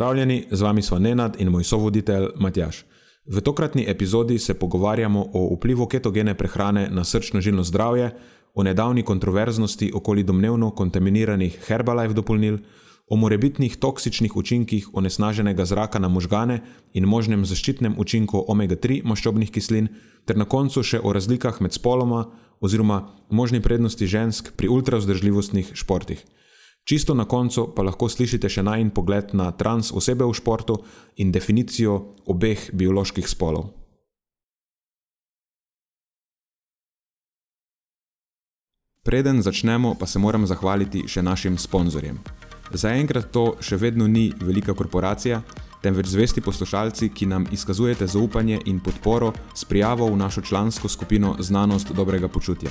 Pozdravljeni, z vami smo Nenad in moj sovoditelj Matjaš. V tokratni epizodi se pogovarjamo o vplivu ketogene prehrane na srčno-žilno zdravje, o nedavni kontroverznosti okoli domnevno kontaminiranih Herbalife dopolnil, o morebitnih toksičnih učinkih onesnaženega zraka na možgane in možnem zaščitnem učinku omega-3 maščobnih kislin, ter na koncu še o razlikah med spoloma oziroma možni prednosti žensk pri ultravzdržljivostnih športih. Čisto na koncu pa lahko slišite še najin pogled na trans osebe v športu in definicijo obeh bioloških spolov. Preden začnemo, pa se moram zahvaliti še našim sponzorjem. Zaenkrat to še vedno ni velika korporacija, temveč zvesti poslušalci, ki nam izkazujete zaupanje in podporo s prijavo v našo člansko skupino Znanost dobrega počutja.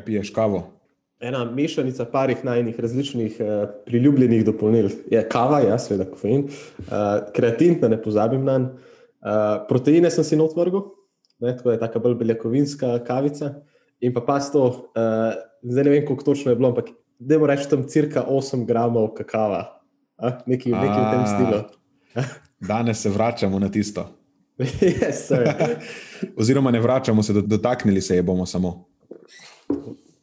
Kaj piješ kavo? Ena mešanica parih najnih različnih uh, priljubljenih dopolnil. Je kava, ja, seveda kofein, uh, kreatin, da ne pozabim na njega. Uh, proteine sem si notvrgal, tako je ta bolj beljakovinska kavica. In pa pasto, uh, zdaj ne vem, koliko točno je bilo, ampak da moramo reči tam cirka 8 gramov kakava, nekaj v tem stilu. Danes se vračamo na tisto. yes, Oziroma, ne vračamo se, dotaknili se je bomo samo.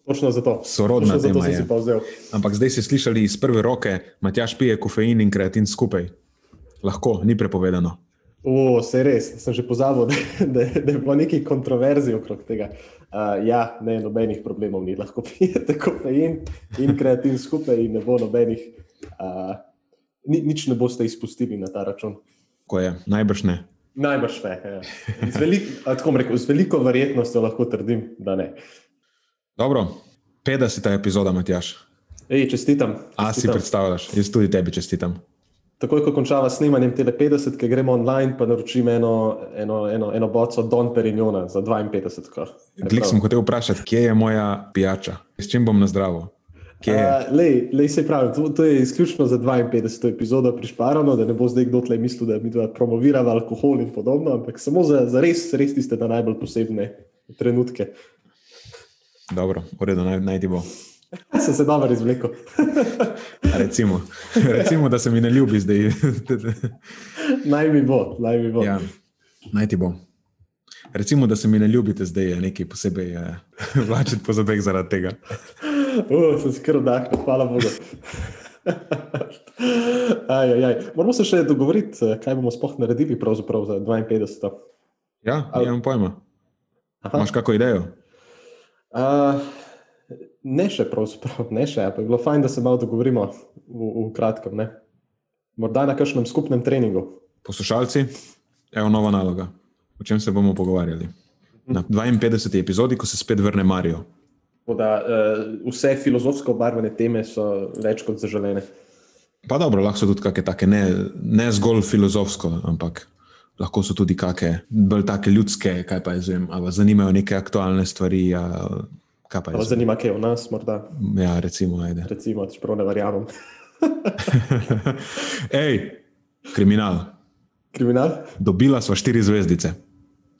Točno zato. Sorodna Točno tema zato je. Ampak zdaj ste slišali iz prve roke, Matjaš pije kofein in kreatin skupaj. Lahko, ni prepovedano. O, se res, sem že pozabil, da, da, da je bilo nekaj kontroverzij okrog tega. Uh, ja, ne, nobenih problemov ni, lahko pijete kofein in kreatin skupaj in ne bo nobenih, uh, ni, nič ne boste izpustili na ta račun. Ko je, najbrž ne. Najbrž ne. Ja. Z, velik, a, tako bom rekel, z veliko verjetnostjo lahko trdim, da ne. Dobro, 50. epizoda, Matjaš. Ej, čestitam. A si čestitam. predstavljaš, jaz tudi tebi čestitam. Takoj, ko končava snemanjem tele 50, ki gremo online, pa naročim eno, eno, eno, eno boco Don Perignona za 52. ko. Klik sem hotel vprašati, kje je moja pijača, s čim bom na zdravo. Uh, lej, lej se pravi, to, to je izključno za 52. epizodo prišparano, da ne bo zdaj kdo tle mislil, da mi dva promovirava alkohol in podobno, ampak samo za, za res, res tiste na najbolj posebne trenutke. Dobro, v redu, naj, naj ti bo. Sem se dobro izvlekel. Recimo, recimo, da se mi ne ljubi zdaj. naj mi bo, naj mi bo. ja, naj ti bo. Recimo, da se mi ne ljubite zdaj, je nekaj posebej eh, vlačiti po zobeh zaradi tega. Uh, sem se kar vdahnil, hvala Bogu. aj, aj, aj. Moramo se še dogovoriti, eh, kaj bomo sploh naredili za 52. Ja, nimam pojma. Aha. Imaš kako idejo? Uh, ne še, pravzaprav, ne še, ampak je bilo fajn, da se malo dogovorimo v, v kratkem. Ne? Morda na kakšnem skupnem treningu. Poslušalci, evo nova naloga. O čem se bomo pogovarjali? Na 52. epizodi, ko se spet vrne Marijo. Da, uh, vse filozofsko obarvane teme so več kot zaželene. Pa dobro, lahko so tudi kakšne take, ne, ne zgolj filozofsko, ampak lahko so tudi kakšne bolj take ljudske, kaj pa jaz vem, ali zanimajo neke aktualne stvari. A, kaj pa vem. zanima, kaj je o nas, morda, Ja, recimo, ajde. recimo, čeprav ne verjamem. Ej, kriminal. Kriminal? Dobila sva štiri zvezdice.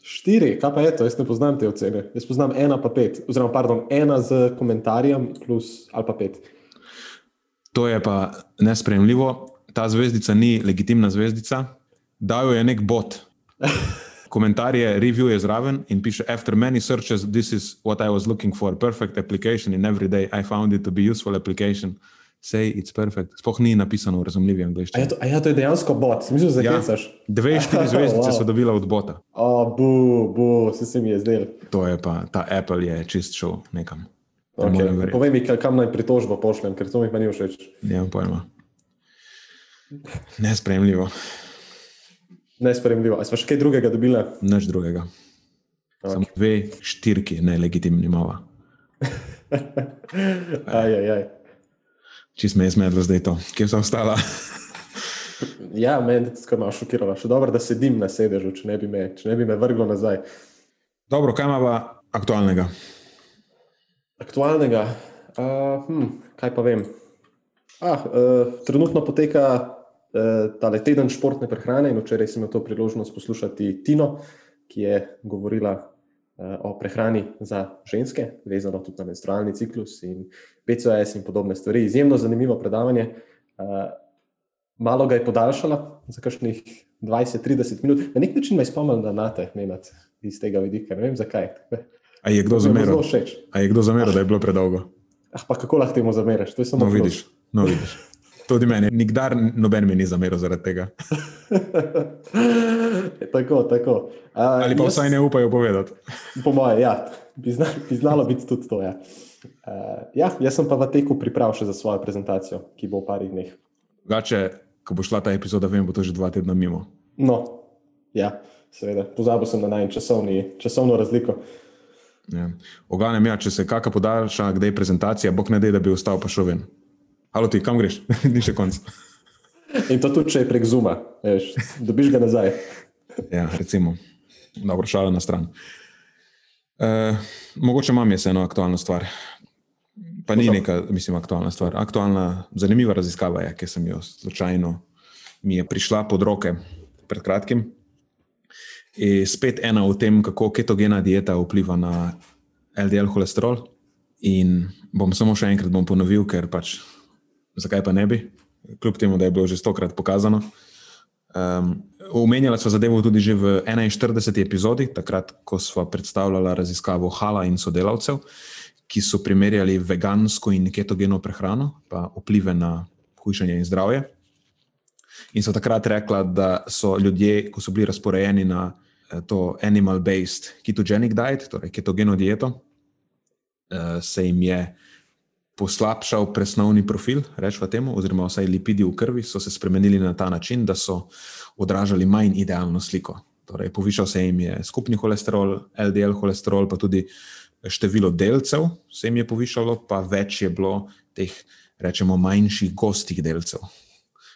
Štiri, kaj pa je to? Jaz ne poznam te ocene. Jaz poznam ena pa pet, oziroma pardon, ena z komentarjem plus ali pa pet. To je pa nespremljivo. Ta zvezdica ni legitimna zvezdica, dal je nek bot. Komentar je, review je zraven in piše: After many searches, this is what I was looking for. Perfect application in every day. I found it to be useful application. say it's perfect. Sploh ni napisano v razumljivi A je, angliščini. to, a ja, to je dejansko bot, mislim, da Ja. zakecaš. Dve, štiri zvezdice Wow. so dobila od bota. O, bu, bu, se, se mi je zdel. To je pa, ta Apple je čist šel nekam. Okay. Povej mi, ka- kam naj pritožbo pošljem, ker to mi pa ni všeč. Nimam pojma. Nespremljivo, Nespremljivo. A smo še kaj drugega dobili? nič drugega. Ok. Samo dve štirki, nelegitimni imamo. Aj, aj, aj. Čist me je zmedlo zdaj to. Kje so ostala? Ja, meni je skoraj malo šokiralo. Še dobro, da sedim na sedežu, če ne bi me, ne bi me vrglo nazaj. Dobro, kaj ima aktualnega? Aktualnega, uh, hm, kaj pa vem. Ah, uh, trenutno poteka tale teden športne prehrane in včeraj sem imel to priložnost poslušati Tino, ki je govorila uh, o prehrani za ženske, vezano tudi na menstrualni ciklus in PCOS in podobne stvari. Izjemno zanimivo predavanje. Uh, malo ga je podaljšala za kakšnih 20-30 minut. Na nek način me je spomnil na Nate, Nenad, iz tega vidika. Ne vem zakaj. A je kdo zameril? Zelo všeč. A je kdo zameril, da je bilo predolgo? Ah, pa kako lahko temu zameriš? To je samo No, vidiš. No, vidiš. Tudi meni, nikdar noben mi ni zameril zaradi tega. tako, tako. Uh, Ali pa vsaj ne upajo povedati. Po moje, ja, bi, zna, bi znalo biti tudi to. Ja. Uh, ja, jaz sem pa v teku priprav še za svojo prezentacijo, ki bo v parih dneh. Drugače, ko bo šla ta epizoda, vem, bo to že dva tedna mimo. No, ja, seveda, pozabil sem na najmanj časovno razliko. Ja. Oganem, ja, če se kakšna podaljša, kdaj je prezentacija, bog ne da, da bi ostal pa šel ven. Halo ti, kam greš? Ni še konc. In to tudi, če je prek Zuma, veš, dobiš ga nazaj. Ja, recimo. Dobro, šala na stran. Uh, mogoče imam jaz eno aktualno stvar. Pa ni neka, mislim, aktualna stvar. Aktualna, zanimiva raziskava je, ki sem jo slučajno mi je prišla pod roke pred kratkim. In spet ena o tem, kako ketogena dieta vpliva na LDL holesterol. In bom samo še enkrat bom ponovil, ker pač zakaj pa ne bi, kljub temu, da je bilo že stokrat pokazano. Um, Omenjala smo zadevo tudi že v 41. epizodi, takrat, ko smo predstavljali raziskavo Hala in sodelavcev, ki so primerjali vegansko in ketogeno prehrano, pa vplive na hujšanje in zdravje. In so takrat rekla, da so ljudje, ko so bili razporejeni na eh, to animal-based ketogenic diet, torej ketogeno dieto, eh, se jim je poslabšal presnovni profil, rečemo temu, oziroma vsaj lipidi v krvi so se spremenili na ta način, da so odražali manj idealno sliko. Torej, povišal se jim je skupni holesterol, LDL holesterol, pa tudi število delcev se jim je povišalo, pa več je bilo teh, rečemo, manjših gostih delcev,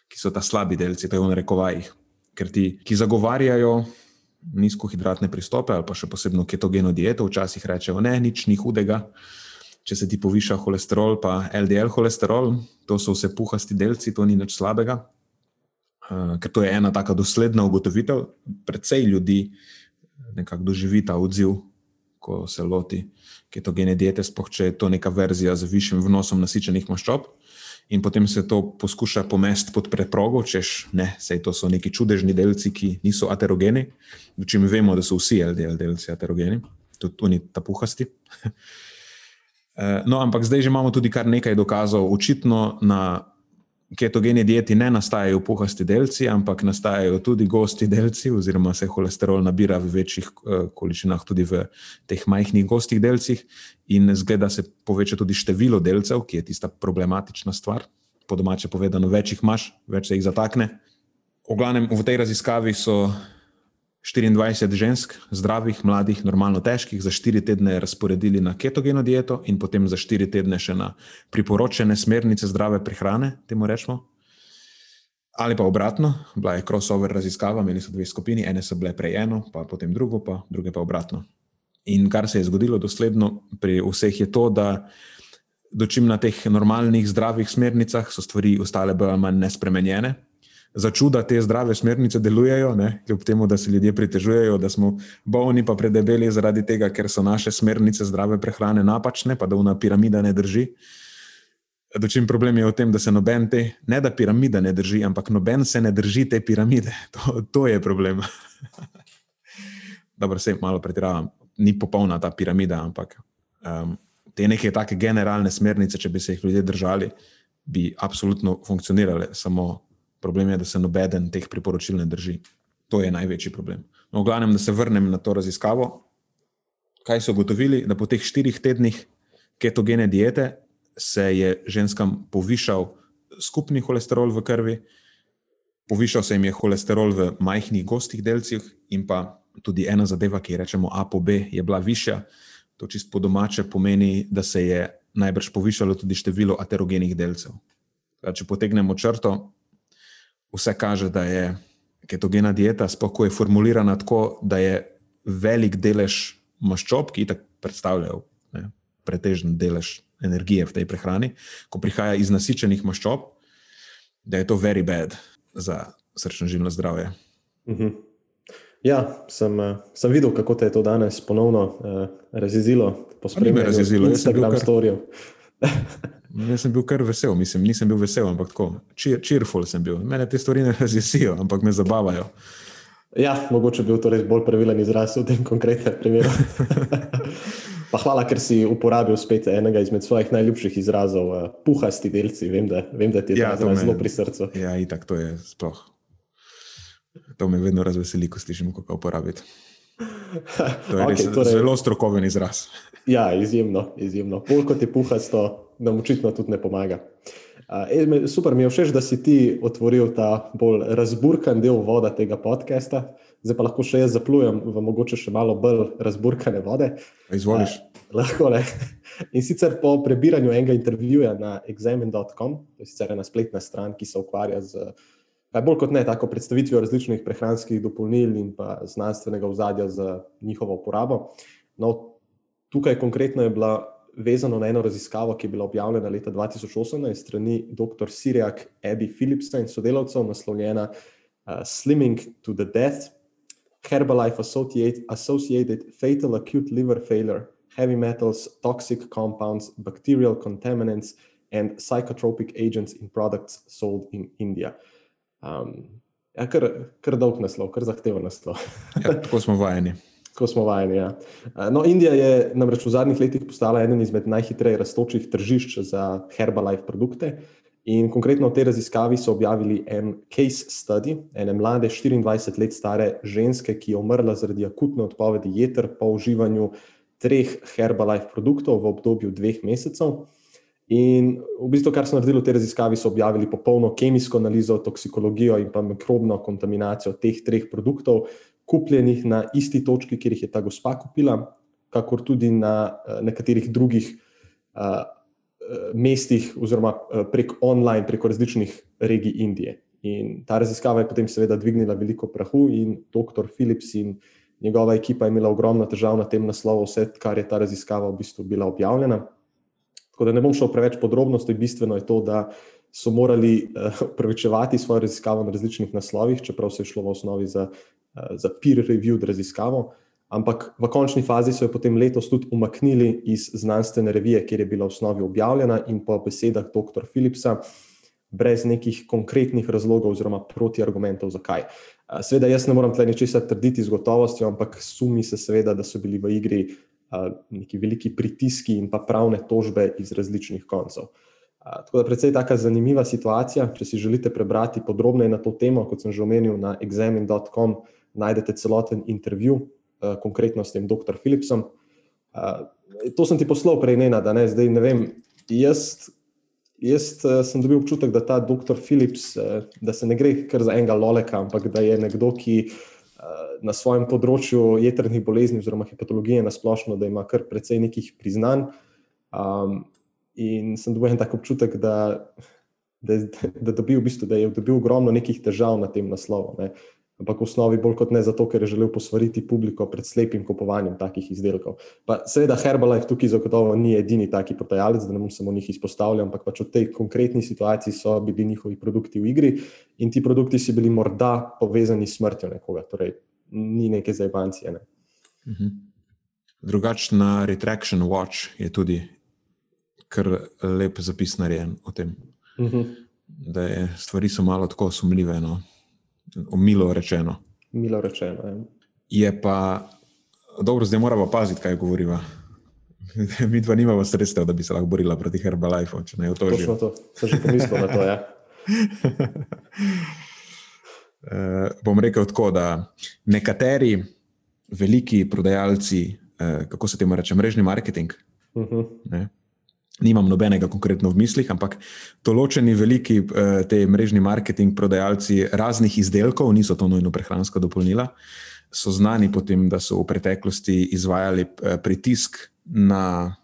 ki so ta slabi delci, to je v narekovajih, ker ti, ki zagovarjajo nizkohidratne pristope ali pa še posebno ketogeno dieto, včasih rečejo, ne, nič ni hudega. Če se ti poviša holesterol, pa LDL holesterol, to so vse puhasti delci, to ni nič slabega. Uh, ker to je ena taka dosledna ugotovitev. Predvsej ljudi nekako doživi ta odziv, ko se loti ketogene diete, sploh če je to neka verzija z višjim vnosom nasičenih maščob. In potem se to poskuša pomesti pod preprogo, češ ne, sej to so neki čudežni delci, ki niso aterogeni, dočim vemo, da so vsi LDL delci aterogeni, tudi oni ta puhasti. No, ampak zdaj že imamo tudi kar nekaj dokazov. Očitno na ketogeni dieti ne nastajajo puhasti delci, ampak nastajajo tudi gosti delci, oziroma se holesterol nabira v večjih uh, količinah tudi v teh majhnih gostih delcih, in zgleda se poveča tudi število delcev, ki je tista problematična stvar. Po domače povedano, več jih imaš, več se jih zatakne. V glavnem, v tej raziskavi so 24 žensk, zdravih, mladih, normalno težkih, za 4 tedne razporedili na ketogeno dieto in potem za 4 tedne še na priporočene smernice zdrave prehrane, temu rečemo. Ali pa obratno, bila je crossover raziskava, imeli so dve skupini, ene so bile prej eno, pa potem drugo, pa druge pa obratno. In kar se je zgodilo dosledno pri vseh je to, da dočim na teh normalnih, zdravih smernicah so stvari ostale bolj ali manj nespremenjene. Za čuda te zdrave smernice delujejo, ne? kljub temu, da se ljudje pritežujejo, da smo bolni pa predebeli zaradi tega, ker so naše smernice zdrave prehrane napačne, pa da una piramida ne drži. Dočim problem je v tem, da se noben te, ne da piramida ne drži, ampak noben se ne drži te piramide. To, to je problem. Dobro, se malo pretiravam, ni popolna ta piramida, ampak um, te neke take generalne smernice, če bi se jih ljudje držali, bi absolutno funkcionirale, samo problem je, da se nobeden teh priporočil ne drži. To je največji problem. No, v glavnem, da se vrnem na to raziskavo. Kaj so ugotovili? Da po teh štirih tednih ketogene diete se je ženskam povišal skupni holesterol v krvi, povišal se jim je holesterol v majhnih gostih delcih, in pa tudi ena zadeva, ki jo rečemo A po B, je bila višja. To čist po domače pomeni, da se je najbrž povišalo tudi število aterogenih delcev. Če potegnemo črto, vse kaže, da je ketogena dieta, sploh ko je formulirana tako, da je velik delež maščob, ki tako predstavljajo ne, pretežen delež energije v tej prehrani, ko prihaja iz nasičenih maščob, da je to very bad za srčno življenje zdravje. Uh mhm. -huh. Ja, sem, eh, sem videl, kako te je to danes ponovno uh, razjezilo. Je razjezilo, jaz sem bil kar storijo. Jaz sem bil kar vesel, mislim, nisem bil vesel, ampak tako, cheerful sem bil. Mene te stvari ne razjesijo, ampak me zabavajo. Ja, mogoče bi bil to res bolj pravilen izraz v tem konkretnem primeru. Pa hvala, ker si uporabil spet enega izmed svojih najljubših izrazov, uh, puhasti delci. Vem, da, vem, da ti je ja, to zelo pri srcu. Ja, itak to je sploh. To me vedno razveseli, ko slišim, kako uporabiti. To je okay, torej, zelo strokoven izraz. Ja, izjemno, izjemno. Pol kot je puhasto, nam očitno tudi ne pomaga. Uh, super, mi je všeč, da si ti otvoril ta bolj razburkan del voda tega podcasta. Zdaj pa lahko še jaz zaplujem v mogoče še malo bolj razburkane vode. Izvoliš. Uh, lahko le. In sicer po prebiranju enega intervjuja na examen.com, to je sicer ena spletna stran, ki se ukvarja z kaj bolj kot ne tako predstavitvijo različnih prehranskih dopolnil in pa znanstvenega ozadja za njihovo uporabo. No, tukaj konkretno je bila vezana na eno raziskavo, ki je bila objavljena leta 2018 strani dr. Sirijak Abby Philipsa in sodelavcev, naslovljena uh, Slimming to the Death, Herbalife associated, associated Fatal Acute Liver Failure, Heavy Metals, Toxic Compounds, Bacterial Contaminants and Psychotropic Agents in Products Sold in India. Uh, Um, ja, kar, kar dolg naslov, kar zahteven naslov. ja, tako smo vajeni. Tako smo vajeni. Ja. No, Indija je namreč v zadnjih letih postala eden izmed najhitreje raztočih tržišč za Herbalife produkte. In konkretno v tej raziskavi so objavili en case study, ene mlade, 24 let stare ženske, ki je umrla zaradi akutne odpovedi jeter po uživanju treh Herbalife produktov v obdobju dveh mesecev. In v bistvu, kar so naredili v tej raziskavi, so objavili popolno kemijsko analizo, toksikologijo in pa mikrobno kontaminacijo teh treh produktov, kupljenih na isti točki, kjer jih je ta gospa kupila, kakor tudi na uh, nekaterih drugih uh, mestih, oziroma prek online, preko različnih regij Indije. In ta raziskava je potem, seveda, dvignila veliko prahu, in dr. Philips in njegova ekipa je imela ogromno težav na tem naslovu, vse, kar je ta raziskava v bistvu bila objavljena. Tako da ne bom šel preveč podrobnosti, bistveno je to, da so morali uh, upravičevati svojo raziskavo na različnih naslovih, čeprav se je šlo v osnovi za, uh, za peer-reviewed raziskavo. Ampak v končni fazi so jo potem letos tudi umaknili iz znanstvene revije, kjer je bila v osnovi objavljena, in po besedah dr. Philipsa, brez nekih konkretnih razlogov oziroma protiargumentov, zakaj. Uh, seveda, jaz ne morem tle ničesar trditi z gotovostjo, ampak sumi se, seveda, da so bili v igri neki veliki pritiski in pa pravne tožbe iz različnih koncev. Tako da, predvsej taka zanimiva situacija. Če si želite prebrati podrobneje na to temo, kot sem že omenil, na examen.com najdete celoten intervju, konkretno s tem dr. Philipsom. To sem ti poslal prej, ne, da ne zdaj ne vem. Jaz, jaz sem dobil občutek, da ta dr. Philips, da se ne gre kar za enega loleka, ampak da je nekdo, ki na svojem področju jedrnih bolezni oziroma hepatologije na splošno, da ima kar precej nekih priznanj. Um, in sem dobil en tak občutek, da, da, da, dobil v bistvu, da je dobil ogromno nekih težav na tem naslovu. Ne. Ampak v osnovi bolj kot ne zato, ker je želel posvariti publiko pred slepim kupovanjem takih izdelkov. Pa seveda Herbalife tukaj zagotovo ni edini taki prodajalec, da ne bom samo njih izpostavljal, ampak pač v tej konkretni situaciji so bili njihovi produkti v igri in ti produkti so bili morda povezani s smrtjo nekoga. Torej, ni neke zajbancije. Ne. Mhm. -huh. Drugač na Retraction Watch je tudi kar lep zapis narejen o tem. Mhm. Da je stvari so malo tako sumljive, no? Milo rečeno. Milo rečeno. Je, je pa dobro, zdaj moramo paziti, kaj govoriva. Mi dva nimamo sredstev, da bi se lahko borila proti Herbalife, če ne je to že. Točno to, sem že pomislil na to. Ja. Uh, bom rekel tako, da nekateri veliki prodajalci, uh, kako se temu reče, mrežni marketing, uh -huh. ne, nimam nobenega konkretno v mislih, ampak določeni veliki uh, te mrežni marketing prodajalci raznih izdelkov, niso to nujno prehranska dopolnila, so znani po tem, da so v preteklosti izvajali uh, pritisk na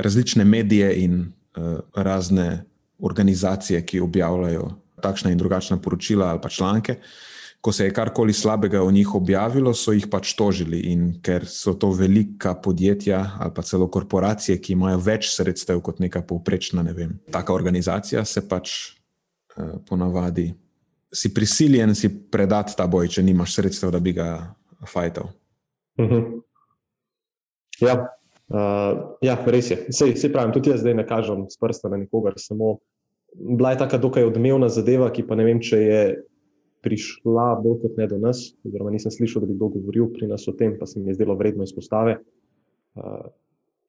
različne medije in uh, razne organizacije, ki objavljajo takšna in drugačna poročila ali pa članke. Ko se je karkoli slabega o njih objavilo, so jih pač tožili. In ker so to velika podjetja ali pa celo korporacije, ki imajo več sredstev kot neka povprečna, ne vem, taka organizacija, se pač eh, ponavadi si prisiljen si predati ta boj, če nimaš sredstev, da bi ga fajtal. Uh mhm. -huh. Ja, uh, ja, res je. Sej, sej pravim, tudi jaz zdaj ne kažem s prstom na nikogar, samo bila je tako dokaj odmevna zadeva, ki pa ne vem, če je prišla bolj kot ne do nas. Oziroma, nisem slišal, da bi kdo govoril pri nas o tem, pa se mi je zdelo vredno izpostave. Uh,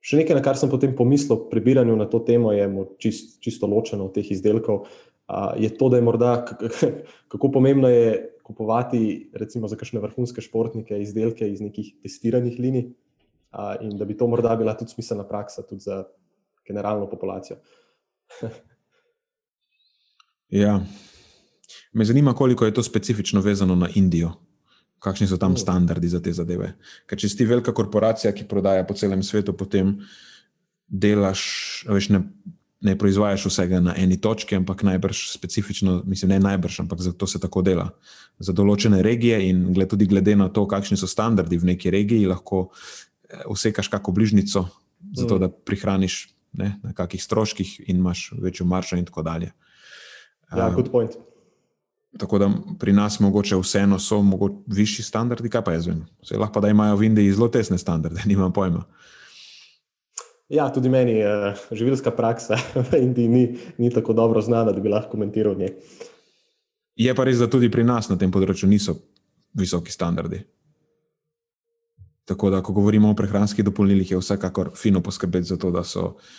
še nekaj, na kar sem potem pomislil pri biranju na to temo, je čist, čisto ločeno od teh izdelkov. Uh, je to, da je morda kako pomembno je kupovati, recimo, za kakšne vrhunske športnike, izdelke iz nekih testiranih linij, uh, in da bi to morda bila tudi smiselna praksa tudi za generalno populacijo. Ja. Me zanima, koliko je to specifično vezano na Indijo. Kakšni so tam standardi za te zadeve? Ker če si velika korporacija, ki prodaja po celem svetu, potem delaš, veš, ne, ne proizvajaš vsega na eni točki, ampak najbrž specifično, mislim, ne najbrž, ampak zato se tako dela. Za določene regije in gled, tudi glede na to, kakšni so standardi v neki regiji, lahko vsekaš eh, kako bližnico, zato mm. da prihraniš ne, na kakih stroških in imaš večjo maršo in tako dalje. Ja, good point. Tako da pri nas mogoče vseeno so mogoče višji standardi, kaj pa jaz vem. Vse lahko da imajo v Indiji zelo tesne standarde, nimam pojma. Ja, tudi meni je uh, živilska praksa v Indiji ni, ni tako dobro znana, da bi lahko komentiral njej. Je pa res, da tudi pri nas na tem področju niso visoki standardi. Tako da, ko govorimo o prehranskih dopolnilih, je vsekakor fino poskrbeti za to, da so uh,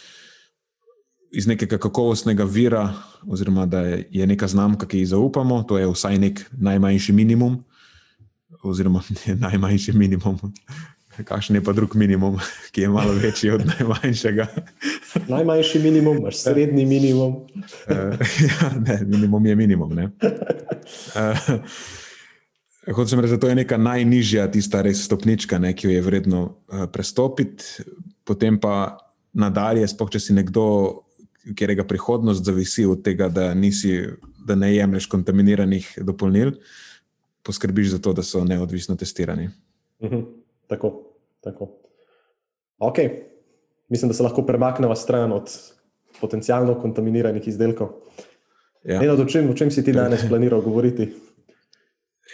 iz nekega kakovostnega vira, oziroma da je neka znamka, ki ji zaupamo, to je vsaj nek najmanjši minimum, oziroma ne najmanjši minimum. Kakšen je pa drug minimum, ki je malo večji od najmanjšega? Najmanjši minimum, imaš srednji minimum. uh, ja, ne, minimum je minimum. Uh, Hočem reči, da to je neka najnižja, tista res stopnička, ne, ki jo je vredno uh, prestopiti, potem pa nadalje, spoh, če si nekdo katerega prihodnost zavisi od tega, da, nisi, da ne jemliš kontaminiranih dopolnil, poskrbiš za to, da so neodvisno testirani. Mhm, tako, tako. Ok, mislim, da se lahko premaknemo stran od potencialno kontaminiranih izdelkov. Ja. Eno, o, čem, o čem si ti danes planiral govoriti?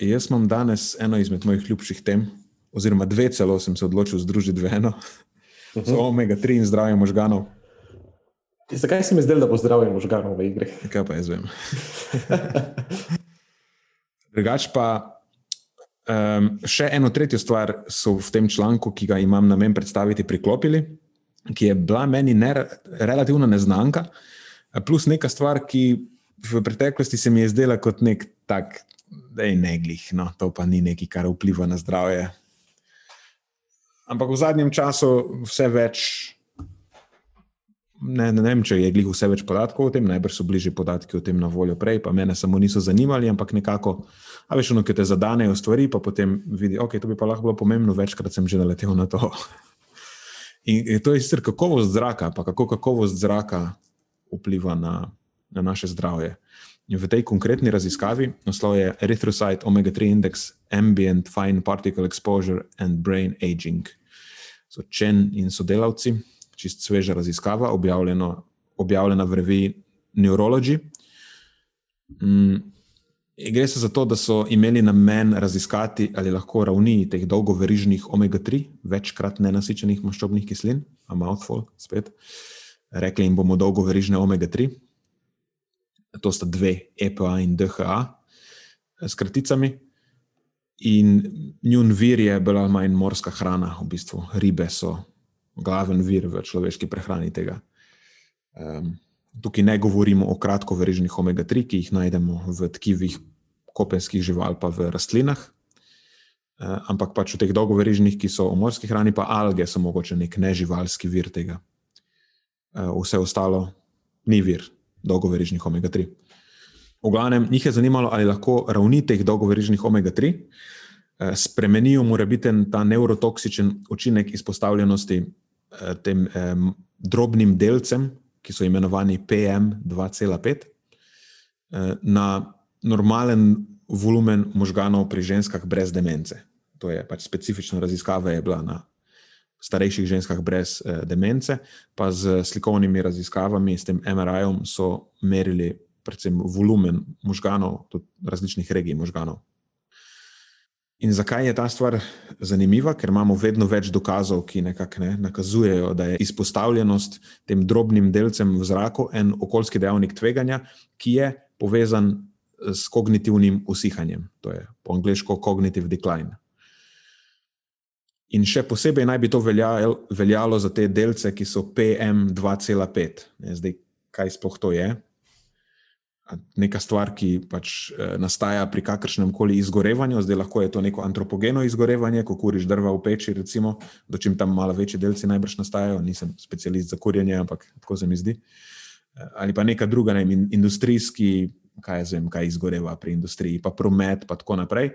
Jaz imam danes eno izmed mojih ljubših tem, oziroma dve, celo sem se odločil združiti v eno. Uh -huh. So omega-3 in zdravje možganov. Zakaj se mi zdelo, da bo zdravje možganov v igri? Kaj pa jaz vem. Drugač pa um, še eno tretjo stvar so v tem članku, ki ga imam na meni predstaviti, priklopili, ki je bila meni ne, relativno neznanka, plus neka stvar, ki v preteklosti se mi je zdela kot nek tak, da je neglih, no, to pa ni nekaj, kar vpliva na zdravje. Ampak v zadnjem času vse več ne, ne vem, če je glih vse več podatkov o tem, najbrž so bližje podatki o tem na voljo prej, pa mene samo niso zanimali, ampak nekako, a veš, ono, ki te zadanejo stvari, pa potem vidi, ok, to bi pa lahko bilo pomembno, večkrat sem že naletel na to. In, to je sicer kakovost zraka, pa kako kakovost zraka vpliva na, na naše zdravje. In v tej konkretni raziskavi, naslov je Erythrocyte Omega-3 Index, Ambient Fine Particle Exposure and Brain Aging. So Chen in sodelavci čist sveža raziskava, objavljena v reviji Neurology. Mm, gre se za to, da so imeli namen raziskati, ali lahko ravni teh dolgoverižnih omega-3, večkrat nenasičenih maščobnih kislin, a mouthful, spet, rekli jim bomo dolgoverižne omega-3. To sta dve, EPA in DHA, s kraticami. In njun vir je bila manj morska hrana, v bistvu ribe so glaven vir v človeški prehrani tega. Um, tukaj ne govorimo o kratkoverižnih omega-3, ki jih najdemo v tkivih kopenskih žival, pa v rastlinah, uh, ampak pač v teh dolgoverižnih, ki so v morski hrani, pa alge so mogoče nek neživalski vir tega. Uh, vse ostalo ni vir dolgoverižnih omega-3. V glavnem, njih je zanimalo, ali lahko ravni teh dolgoverižnih omega-3 eh, spremenijo morebiten ta neurotoksičen učinek izpostavljenosti tem eh, drobnim delcem, ki so imenovani PM2,5, eh, na normalen volumen možganov pri ženskah brez demence. To je pač specifična raziskava, je bila na starejših ženskah brez eh, demence, pa z slikovnimi raziskavami, s tem MRI-om, so merili predvsem volumen možganov, tudi različnih regij možganov. In zakaj je ta stvar zanimiva? Ker imamo vedno več dokazov, ki nekako ne, nakazujejo, da je izpostavljenost tem drobnim delcem v zraku en okoljski dejavnik tveganja, ki je povezan s kognitivnim usihanjem. To je po angliško cognitive decline. In še posebej naj bi to veljalo, veljalo za te delce, ki so PM2,5. Zdaj, kaj sploh to je? Neka stvar, ki pač eh, nastaja pri kakršnem koli izgorevanju, zdaj lahko je to neko antropogeno izgorevanje, ko kuriš drva v peči, recimo, dočim tam malo večji delci najbrž nastajajo, nisem specialist za kurjenje, ampak tako se mi zdi. Eh, ali pa neka druga, ne vem, industrijski, kaj, zvem, kaj izgoreva pri industriji, pa promet, pa tako naprej.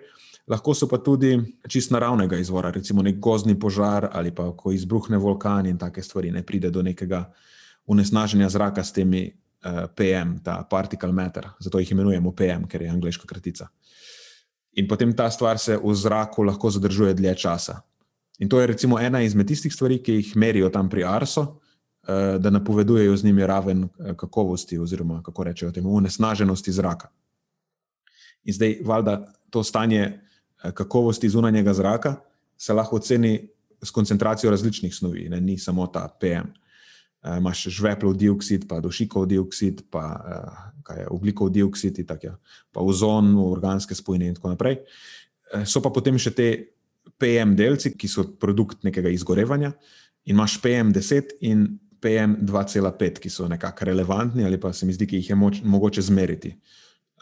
Lahko so pa tudi čist naravnega izvora, recimo nek gozdni požar ali pa ko izbruhne vulkan in take stvari, ne pride do nekega unesnaženja zraka s temi PM, ta particle matter, zato jih imenujemo PM, ker je angliška kratica. In potem ta stvar se v zraku lahko zadržuje dlje časa. In to je recimo ena izmed tistih stvari, ki jih merijo tam pri Arso, uh, da napovedujejo z njimi raven eh, kakovosti, oziroma kako rečejo temu, unesnaženosti zraka. In zdaj, valjda, to stanje kakovosti zunanjega zraka se lahko oceni s koncentracijo različnih snovi, ne? ni samo ta PM. Uh, imaš žveplov dioksid, pa dušikov dioksid, pa uh, ugljikov dioksid, ja. pa ozon, organske spojine in tako naprej. Uh, so pa potem še te PM delci, ki so produkt nekega izgorevanja, in imaš PM10 in PM2,5, ki so nekako relevantni, ali pa se mi zdi, ki jih je moč, mogoče zmeriti.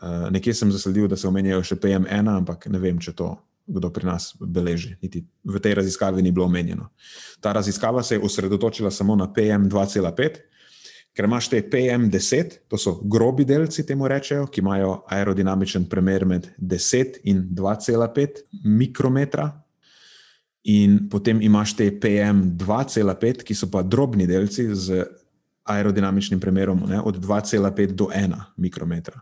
Uh, nekje sem zasledil, da se omenjajo še PM1, ampak ne vem, če to kdo pri nas beleži. Niti v tej raziskavi ni bilo omenjeno. Ta raziskava se je osredotočila samo na PM2,5, ker imaš te PM10, to so grobi delci, temu rečejo, ki imajo aerodinamičen premer med 10 in 2,5 mikrometra. In potem imaš te PM2,5, ki so pa drobni delci z aerodinamičnim premerom ne, od 2,5 do 1 mikrometra.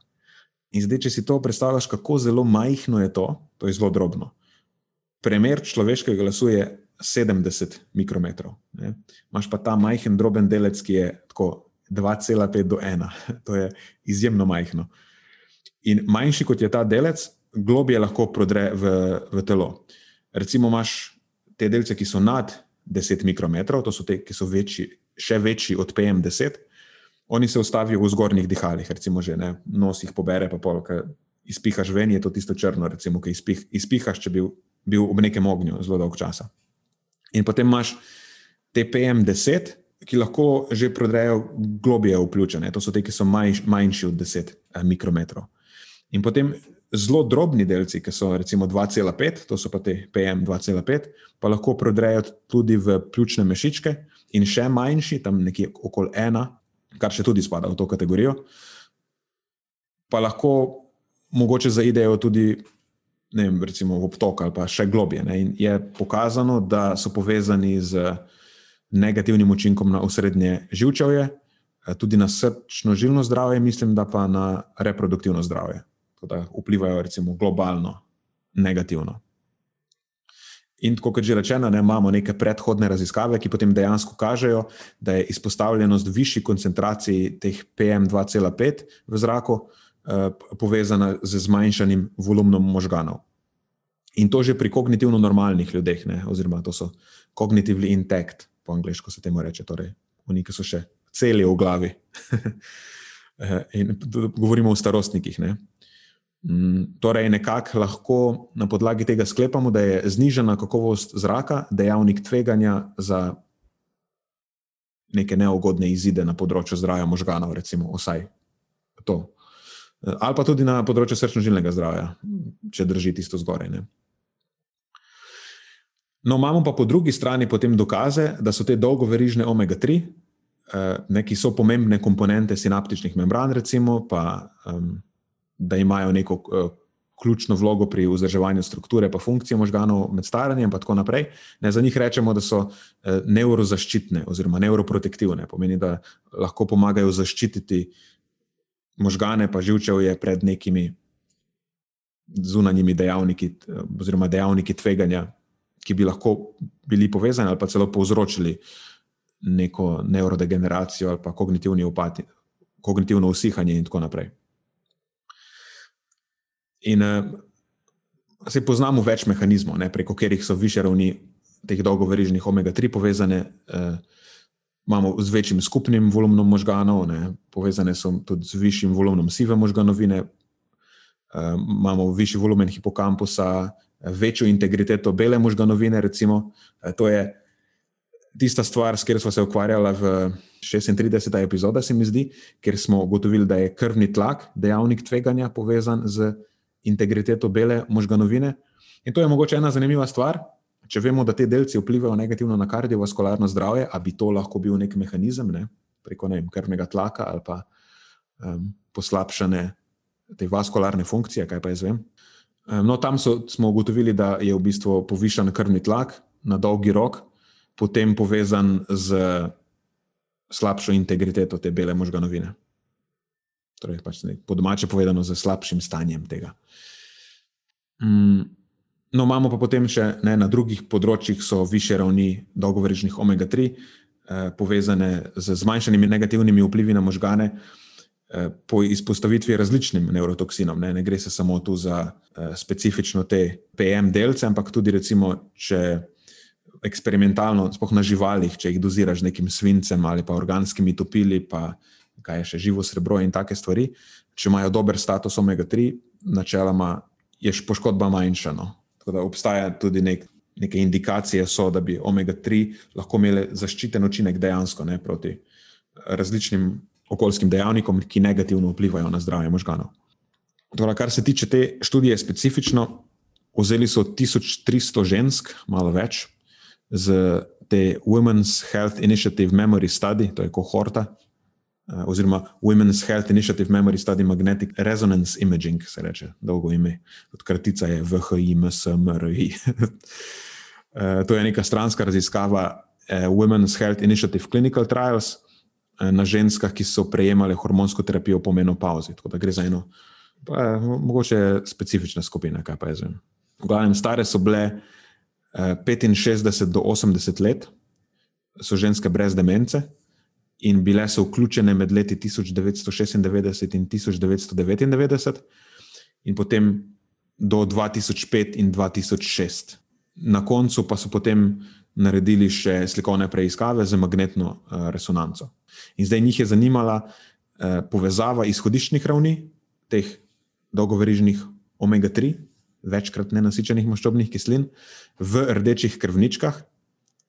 In zdaj, če si to predstavljaš, kako zelo majhno je to, to je zelo drobno. Primer človeškega glasu je 70 mikrometrov. Ne? Máš pa ta majhen, droben delec, ki je tako 2,5 do 1. To je izjemno majhno. In manjši kot je ta delec, globje lahko prodre v, v telo. Recimo, imaš te delce, ki so nad 10 mikrometrov, to so te, ki so večji, še večji od PM10, oni se ustavijo v zgornjih dihalih, recimo, že ne, nos jih pobere, pa pol, ki izpihaš ven, je to tisto črno, recimo, ki izpih, izpihaš, če bi bil v nekem ognju zelo dolgo časa. In potem imaš te PM10, ki lahko že prodrejo globije vključene, to so te, ki so manj, manjši od 10 eh, mikrometrov. In potem zelo drobni delci, ki so recimo 2,5, to so pa te PM2,5, pa lahko prodrejo tudi v pljučne mešičke, in še manjši, tam nekje okoli ena, kar še tudi spada v to kategorijo, pa lahko mogoče zaidejo tudi ne vem, recimo obtok ali pa še globje. Ne, in je pokazano, da so povezani z negativnim učinkom na osrednje živčevje, eh, tudi na srčno-žilno zdravje, mislim, da pa na reproduktivno zdravje. Da vplivajo recimo globalno negativno. In kot že rečeno, ne, imamo neke predhodne raziskave, ki potem dejansko kažejo, da je izpostavljenost višji koncentraciji teh PM2,5 v zraku uh, povezana z zmanjšanim volumnom možganov. In to že pri kognitivno normalnih ljudeh, ne? oziroma to so cognitively intact, po angliško se temu reče, torej oni, ki so še celi v glavi. Eh, in govorimo o starostnikih. Ne? Mm, torej, nekako lahko na podlagi tega sklepamo, da je znižena kakovost zraka dejavnik tveganja za neke neugodne izide na področju zdravja možganov, recimo, vsaj to. Ali pa tudi na področju srčno-žilnega zdravja, če drži tisto zgoraj. Ne. No, imamo pa po drugi strani potem dokaze, da so te dolgoverižne omega-3, eh, ki so pomembne komponente sinaptičnih membran, recimo, pa da imajo neko uh, ključno vlogo pri vzdrževanju strukture in funkcije možganov med staranjem, in tako naprej. Ne, za njih rečemo, da so neurozaščitne oziroma neuroprotektivne, pomeni, da lahko pomagajo zaščititi možgane, pa živčevje pred nekimi zunanjimi dejavniki, oziroma dejavniki tveganja, ki bi lahko bili povezani ali pa celo povzročili neko neurodegeneracijo ali pa kognitivni upad, kognitivno usihanje in tako naprej. In uh, se poznamo več mehanizmov, ne, preko katerih so više ravni teh dolgoverižnih omega-3 povezane. Uh, imamo z večjim skupnim volumnom možganov, ne, povezane so tudi z višjim volumnom sive možganovine, uh, imamo višji volumen hipokampusa, večjo integriteto bele možganovine. Recimo, uh, to je tista stvar, s katero smo se ukvarjali v 36. epizodi, se mi zdi, ker smo ugotovili, da je krvni tlak dejavnik tveganja povezan z integriteto bele možganovine. In to je mogoče ena zanimiva stvar. Če vemo, da te delci vplivajo negativno na kardiovaskularno zdravje, ali bi to lahko bil nek mehanizem ne? preko ne vem, krvnega tlaka ali pa um, poslabšane te vaskularne funkcije, kaj pa jaz vem. Um, no, tam so, smo ugotovili, da je v bistvu povišan krvni tlak na dolgi rok, potem povezan z slabšo integriteto te bele možganovine. Torej, pač po domače povedano, z slabšim stanjem tega. Mm, no, imamo pa potem še ne, na drugih področjih, više ravni dolgoverižnih omega-3, eh, povezane z zmanjšanimi negativnimi vplivi na možgane, eh, po izpostavitvi različnim neurotoksinom. Ne, ne gre se samo tu za eh, specifično te PM delce, ampak tudi, recimo, če eksperimentalno, spohaj na živalih, če jih doziraš z nekim svincem ali pa organskimi topili, pa kaj je še živo srebro in take stvari. Če imajo dober status omega-3, načeloma je poškodba manjša. No. Tako da obstaja tudi nek, neke indikacije, so, da bi omega-3 lahko imele zaščiten učinek dejansko ne, proti različnim okoljskim dejavnikom, ki negativno vplivajo na zdravje možganov. Torej, kar se tiče te študije specifično, vzeli so 1300 žensk, malo več, z te Women's Health Initiative Memory Study, to je kohorta, oziroma Women's Health Initiative Memory Study Magnetic Resonance Imaging, se reče, dolgo ime, kratica je VHIMSMRI. Eh, to je neka stranska raziskava eh, Women's Health Initiative Clinical Trials na ženskah, ki so prejemale hormonsko terapijo po menopauzi. Tako da gre za eno, pa, mogoče specifična skupina, kaj pa je zdaj. V glavnem, stare so bile 65 do 80 let, so ženske brez demence in bile so vključene med leti 1996 in 1999, in potem do 2005 in 2006. Na koncu pa so potem naredili še slikovne preiskave z magnetno uh, resonanco. In zdaj njih je zanimala uh, povezava izhodiščnih ravni teh dolgoverižnih omega-3 večkrat nenasičenih maščobnih kislin v rdečih krvničkah.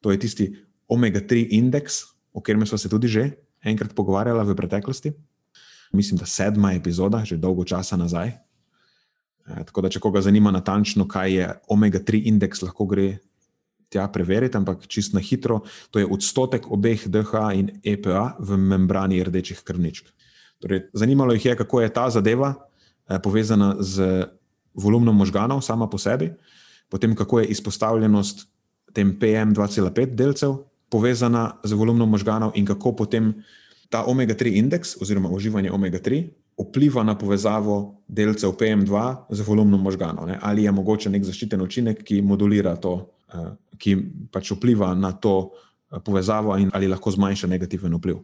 To je tisti omega-3 indeks, o katerem smo se tudi že enkrat pogovarjali v preteklosti. Mislim, da sedma epizoda, že dolgo časa nazaj. E, tako da, če koga zanima natančno, kaj je omega-3 indeks, lahko gre tja preveriti, ampak čist na hitro, to je odstotek obeh DH in EPA v membrani rdečih krvničk. Torej, zanimalo jih je, kako je ta zadeva eh, povezana z volumnom možganov, sama po sebi, potem kako je izpostavljenost tem PM2,5 delcev povezana z volumnom možganov in kako potem ta omega-3 indeks oziroma uživanje omega-3 vpliva na povezavo delcev PM2 z volumnom možganov. Ne? Ali je mogoče nek zaščiten učinek, ki modulira to, eh, ki pač vpliva na to eh, povezavo in ali lahko zmanjša negativen vpliv.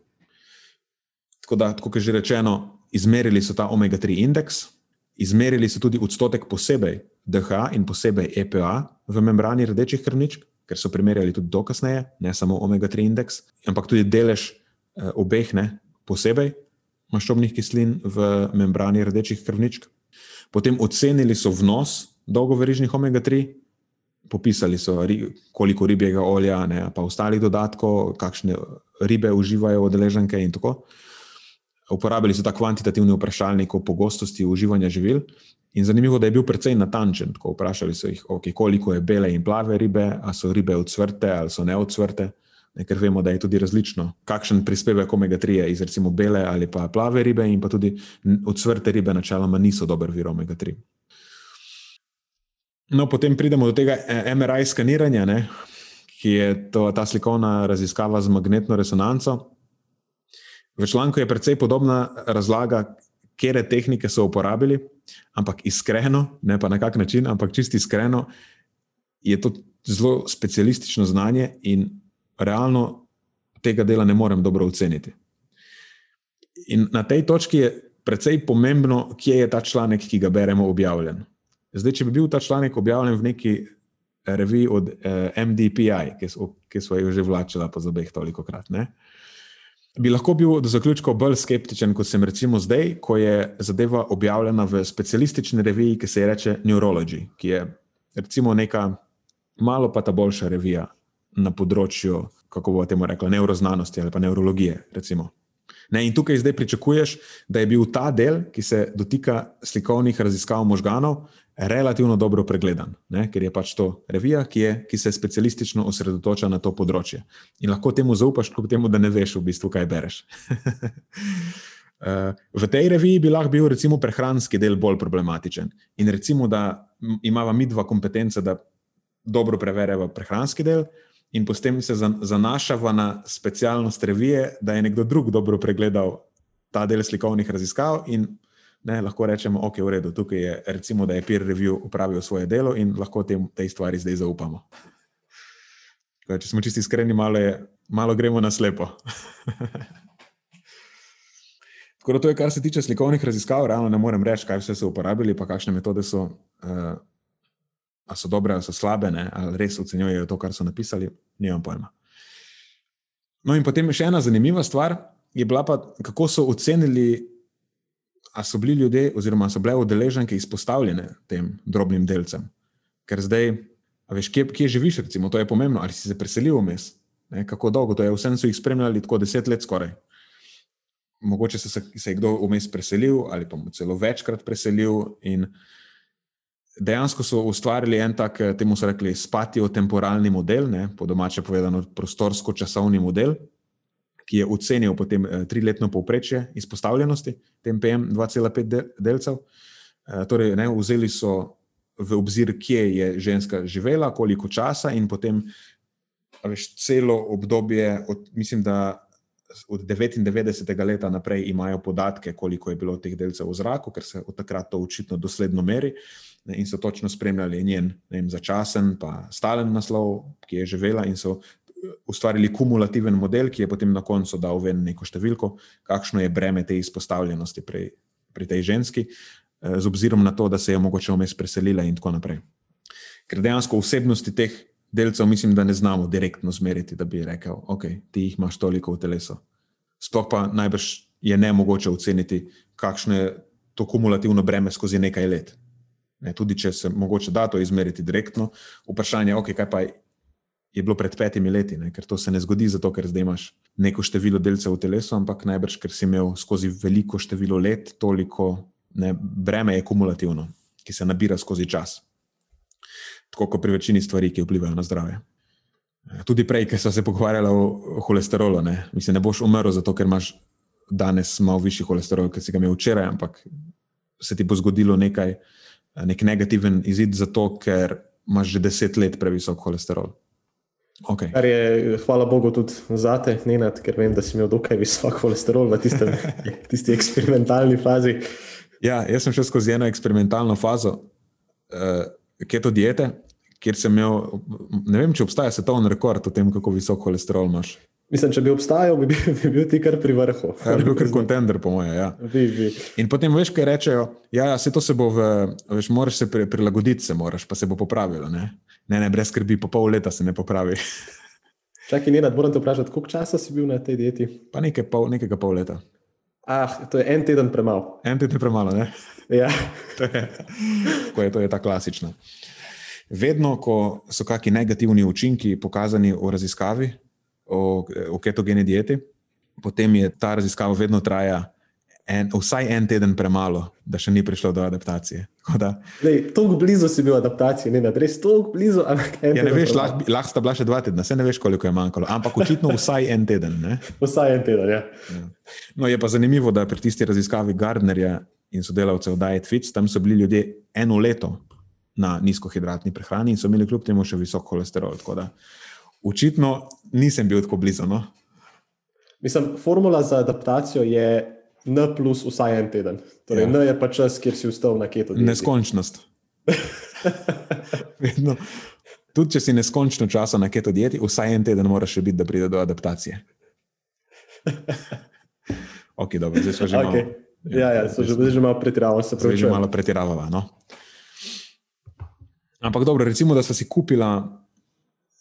Tako da, kot je že rečeno, izmerili so ta omega-3 indeks, Izmerili so tudi odstotek posebej DHA in posebej EPA v membrani rdečih krvničk, ker so primerjali tudi do kasneje, ne samo omega-3 indeks, ampak tudi delež eh, obeh, ne posebej maščobnih kislin v membrani rdečih krvničk. Potem ocenili so vnos dolgoverižnih omega-3 popisali so, koliko ribjega olja, ne, pa ostalih dodatkov, kakšne ribe uživajo odeleženke in tako. Uporabili so ta kvantitativni vprašalnik o pogostosti uživanja živil. In zanimivo, da je bil precej natančen. Tako vprašali so jih, okay, koliko je bele in plave ribe, ali so ribe odsvrte ali so neodsvrte. Ne, ker vemo, da je tudi različno, kakšen prispevek omega-3 je iz recimo bele ali pa plave ribe, in pa tudi odsvrte ribe, načeloma, niso dober vir omega-3. No, potem pridemo do tega eh, MRI skaniranja, ne, ki je to, ta slikovna raziskava z magnetno resonanco. V članku je precej podobna razlaga, kere tehnike so uporabili, ampak iskreno, ne pa na kak način, ampak čisto iskreno, je to zelo specialistično znanje in realno tega dela ne morem dobro oceniti. In na tej točki je precej pomembno, kje je ta članek, ki ga beremo, objavljen. Zdaj, če bi bil ta članek objavljen v neki reviji od eh, MDPI, ki so, ki so jo že vlačila po zobeh toliko krat, ne, bi lahko bil do zaključka bolj skeptičen, kot sem recimo zdaj, ko je zadeva objavljena v specialistični reviji, ki se je reče Neurology, ki je recimo neka malo pa ta boljša revija na področju, kako bo temu rekla, neuroznanosti ali pa neurologije. Recimo. Ne, in tukaj zdaj pričakuješ, da je bil ta del, ki se dotika slikovnih raziskav možganov, relativno dobro pregledan, ne, ker je pač to revija, ki, je, ki se specialistično osredotoča na to področje. In lahko temu zaupaš, kljub temu, da ne veš, v bistvu, kaj bereš. Eh, v tej reviji bi lahko bil, recimo, prehranski del bolj problematičen. In recimo, da imamo mi dva kompetence, da dobro preverjamo prehranski del, in potem se zanašava na specialnost revije, da je nekdo drug dobro pregledal ta del slikovnih raziskav in ne, lahko rečemo, ok, v redu, tukaj je, recimo, da je peer review upravil svoje delo in lahko tem, tej stvari zdaj zaupamo. Kaj, če smo čisti iskreni, malo, je, malo gremo na slepo. Tako da to je, kar se tiče slikovnih raziskav, realno ne morem reči, kaj vse so uporabili, pa kakšne metode so, uh, so dobre ali so slabe, ne, ali res ocenjujejo to, kar so napisali, nimam pojma. No, in potem še ena zanimiva stvar je bila pa, kako so ocenili a so bili ljudje, oziroma so bile udeleženke izpostavljene tem drobnim delcem. Ker zdaj, veš, kje, kje živiš, recimo, to je pomembno, ali si se preselil vmes, kako dolgo to je, vsem so jih spremljali tako deset let skoraj. Mogoče se, se je kdo vmes preselil, ali pa celo večkrat preselil. Dejansko so ustvarili en tak, temu so rekli, spatio-temporalni model, ne, po domače povedano, prostorsko-časovni model, ki je ocenil potem eh, triletno povprečje izpostavljenosti tem PM 2,5 delcev. Eh, torej, ne, vzeli so v obzir, kje je ženska živela, koliko časa, in potem veš, celo obdobje, od, mislim, da od 99. leta naprej imajo podatke, koliko je bilo teh delcev v zraku, ker se od takrat to očitno dosledno meri. In so točno spremljali njen vem, začasen, pa stalen naslov, ki je živela, in so ustvarili kumulativen model, ki je potem na koncu dal ven neko številko, kakšno je breme te izpostavljenosti pri, pri tej ženski, eh, z obzirom na to, da se je mogoče vmes preselila in tako naprej. Ker dejansko osebnosti teh delcev mislim, da ne znamo direktno zmeriti, da bi rekel, ok, ti jih imaš toliko v telesu. Sploh pa najbrž je ne mogoče oceniti, kakšno je to kumulativno breme skozi nekaj let. Ne, tudi če se mogoče da to izmeriti direktno, vprašanje je, okay, kaj pa je bilo pred petimi leti, ne? ker to se ne zgodi zato, ker zdaj imaš neko število delcev v telesu, ampak najbrž, ker si imel skozi veliko število let toliko ne, breme je kumulativno, ki se nabira skozi čas. Tako kot pri večini stvari, ki vplivajo na zdravje. Tudi prej, ki smo se pogovarjali o holesterolu, ne, Mislim, ne boš umrl zato, ker imaš danes malo višji holesterol, kot si ga imel včeraj, ampak se ti bo zgodilo nekaj, nek negativen izid, zato ker imaš že deset let previsok holesterol. Okay. Kar je, hvala Bogu, tudi za te, Nenad, ker vem, da si imel dokaj visok holesterol v tistem, tisti eksperimentalni fazi. Ja, jaz sem šel skozi eno eksperimentalno fazo uh, keto diete, kjer sem imel, ne vem, če obstaja svetovni rekord o tem, kako visok holesterol imaš. Mislim, če bi obstajal, bi bil, bi bil ti kar pri vrhu. Ja, bi bil kar kontender, po mojem. Ja. In potem veš, kaj rečejo. Ja, ja, se to se bo, v, veš, moraš se prilagoditi, se moraš, pa se bo popravilo. Ne, ne, ne brez skrbi, po pol leta se ne popravi. Čakaj, Nina, moram te vprašati, koliko časa si bil na tej dieti? Pa nekaj pol, nekega pol leta. Ah, to je en teden premalo. En teden premalo, ne? Ja. to, je, to je ta klasična. vedno, ko so kakšni negativni učinki pokazani v raziskavi o, o ketogeni dieti, potem je ta raziskava vedno traja en, vsaj en teden premalo, da še ni prišlo do adaptacije. Tako blizu si bil adaptaciji, ne da res tako blizu. Ja, ne veš, lahko lah sta bila še dva tedna, se ne veš, koliko je manjkalo, ampak očitno vsaj en teden. Ne? Vsaj en teden, ja. ja. No, je pa zanimivo, da pri tisti raziskavi Gardnerja in sodelavcev Diet Fits, tam so bili ljudje eno leto na nizkohidratni prehrani in so imeli kljub temu še visok holesterol. Da, očitno nisem bil tako blizu. No? Mislim, formula za adaptacijo je N plus vsaj en teden. Torej, ja. N je pa čas, kjer si vstal na keto. Dieti. Neskončnost. Tudi če si neskončno časa na keto dieti, vsaj en teden moraš še biti, da pride do adaptacije. ok, dobro, zdaj smo že okay. malo. Ja, ja, so že, že malo pretiravali, se pravi. Že malo pretiravali. No? Ampak dobro, recimo, da smo si kupila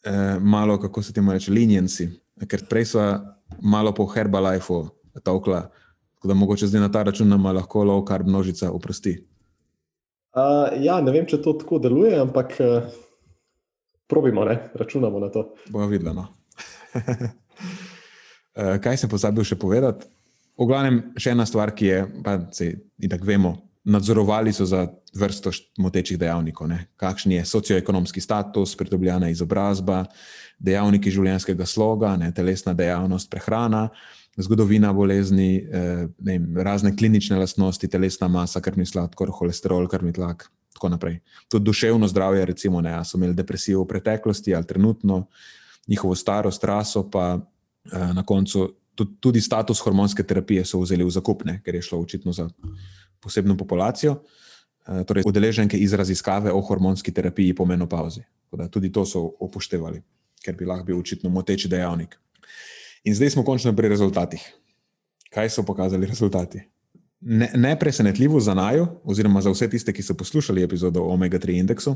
eh, malo, kako se temu reče, linijenci, ker prej smo malo po Herbalifeu tokla. Tako da mogoče zdaj na ta račun nam lahko low carb množica oprosti. Uh, ja, ne vem, če to tako deluje, ampak uh, probimo, ne? računamo na to. Bomo videli. No. uh, kaj sem pozabil še povedati? V glavnem, še ena stvar, ki je, pa se tako vemo, nadzorovali so za vrsto motečih dejavnikov. Ne? Kakšen je socioekonomski status, pridobljena izobrazba, dejavniki življenjskega sloga, ne? telesna dejavnost, prehrana zgodovina bolezni, eh, vem, razne klinične lastnosti, telesna masa, krvni sladkor, holesterol, krvni tlak. Tako naprej. Tudi duševno zdravje, recimo, ne, so imeli depresijo v preteklosti ali trenutno, njihovo starost, raso, pa eh, na koncu tudi status hormonske terapije so vzeli v zakupne, ker je šlo očitno za posebno populacijo. Eh, torej, udeleženke iz raziskave o hormonski terapiji po menopauzi. Tudi to so upoštevali, ker bi lahko bil očitno moteči dejavnik. In zdaj smo končno pri rezultatih. Kaj so pokazali rezultati? Ne, ne presenetljivo za najo, oziroma za vse tiste, ki so poslušali epizodo o omega-3 indeksu,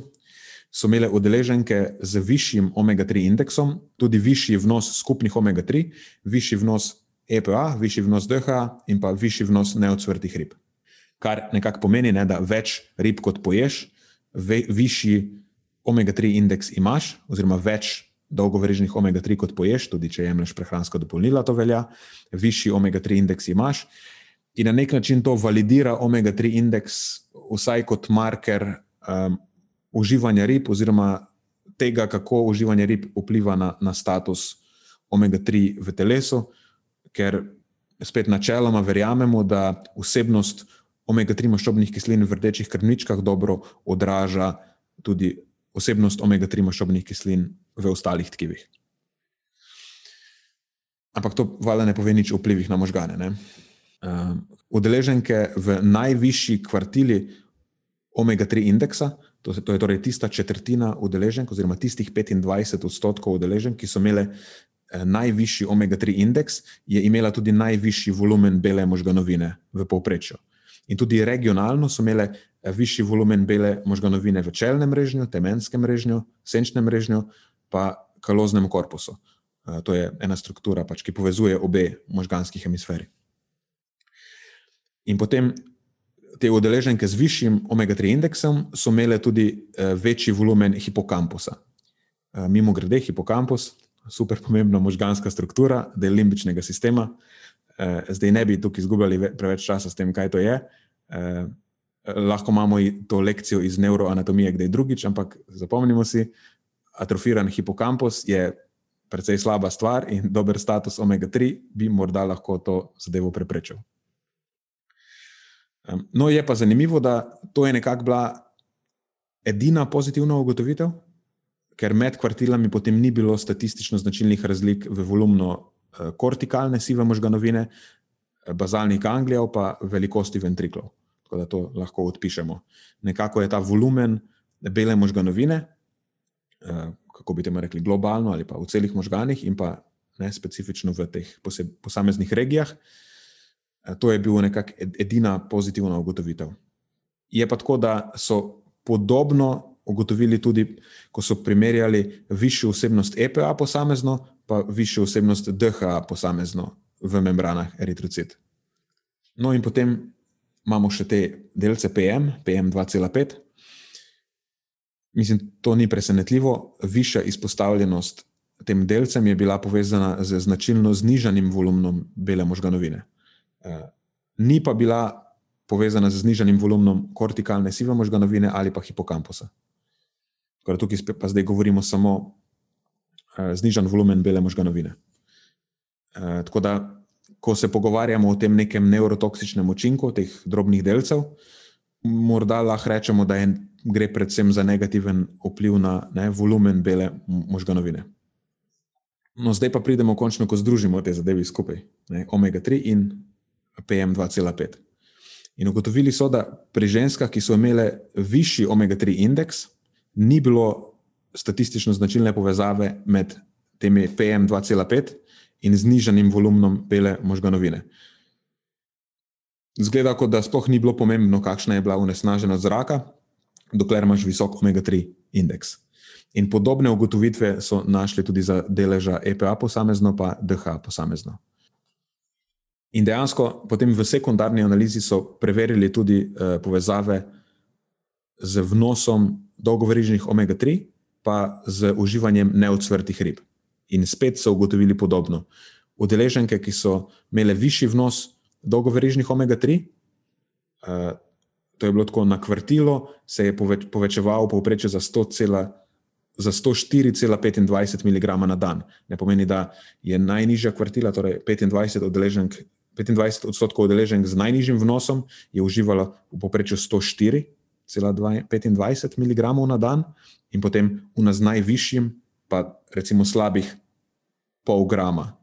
so imele udeleženke z višjim omega-3 indeksom tudi višji vnos skupnih omega-3, višji vnos EPA, višji vnos DHA in pa višji vnos neodsvrtih rib. Kar nekako pomeni, ne, da več rib kot poješ, ve, višji omega-3 indeks imaš, oziroma več dolgovrežnih omega-3 kot poješ, tudi če jemliš prehransko dopolnila, to velja, višji omega-3 indeks imaš. In na nek način to validira omega-3 indeks, vsaj kot marker um, uživanja rib, oziroma tega, kako uživanje rib vpliva na, na status omega-3 v telesu, ker spet načeloma verjamemo, da vsebnost omega-3 maščobnih kislin v rdečih krvničkah dobro odraža tudi vsebnost omega-3 maščobnih kislin v ostalih tkivih. Ampak to valjda ne pove nič o vplivih na možgane. Uh, udeleženke v najvišji kvartili omega-3 indeksa, to, to je torej tista četrtina udeleženk, oziroma tistih 25 odstotkov udeleženk, ki so imele eh, najvišji omega-3 indeks, je imela tudi najvišji volumen bele možganovine v povprečju. In tudi regionalno so imele eh, višji volumen bele možganovine v čelnem režnju, temenskem režnju, senčnem režnju, pa kaloznem korpusu. Eh, to je ena struktura, pač, ki povezuje obe možganski hemisferi. In potem te udeleženke z višjim omega-3 indeksom so imele tudi eh, večji volumen hipokampusa. Mimo grede, hipokampus, super pomembna možganska struktura del limbičnega sistema. Zdaj ne bi tukaj izgubljali preveč časa s tem, kaj to je. Lahko imamo to lekcijo iz neuroanatomije, kdaj drugič, ampak zapomnimo si, atrofiran hipokampus je precej slaba stvar in dober status omega-3 bi morda lahko to zadevo preprečil. No, je pa zanimivo, da to je nekako bila edina pozitivna ugotovitev, ker med kvartilami potem ni bilo statistično značilnih razlik v volumnu eh, kortikalne sive možganovine, eh, bazalnih ganglijev, pa velikosti ventriklov. Tako da to lahko odpišemo. Nekako je ta volumen bele možganovine, Eh, kako bi temu rekli, globalno ali pa v celih možganih, in pa ne specifično v teh posameznih regijah. Eh, to je bil nekako edina pozitivna ugotovitev. Je pa tako, da so podobno ugotovili tudi, ko so primerjali višjo vsebnost EPA posamezno, pa višjo vsebnost DHA posamezno v membranah eritrocit. No, in potem imamo še te delce PM, PM2,5. mislim, to ni presenetljivo. Višja izpostavljenost tem delcem je bila povezana z značilno znižanim volumnom bele možganovine. Eh, ni pa bila povezana z znižanim volumnom kortikalne sive možganovine ali pa hipokampusa. Tukaj pa zdaj govorimo samo znižan volumen bele možganovine. Eh, tako da, ko se pogovarjamo o tem nekem neurotoksičnem učinku teh drobnih delcev, morda lahko rečemo, da je, gre predvsem za negativen vpliv na ne, volumen bele možganovine. No, zdaj pa pridemo končno, ko združimo te zadeve skupaj, ne, omega-3 in PM2,5. In ugotovili so, da pri ženskah, ki so imele višji omega-3 indeks, ni bilo statistično značilne povezave med temi PM2,5 in znižanim volumnom bele možganovine. Zgleda, kot da sploh ni bilo pomembno, kakšna je bila unesnaženost zraka, dokler imaš visok omega-3 indeks. In podobne ugotovitve so našli tudi za deleža EPA posamezno, pa DH posamezno. In dejansko potem v sekundarni analizi so preverili tudi uh, povezave z vnosom dolgoverižnih omega-3, pa z uživanjem neodsvrtih rib. In spet so ugotovili podobno. Udeleženke, ki so imele višji vnos dolgoverižnih omega-3, uh, to je bilo tako na kvartilo, se je poveč, povečeval povprečje za 100, za 104,25 mg na dan. Ne pomeni, da je najnižja kvartila, torej 25 odeleženk. 25 odstotkov udeleženk z najnižjim vnosom je uživalo v povprečju 104,25 mg na dan, in potem v nas najvišjim, pa recimo slabih pol grama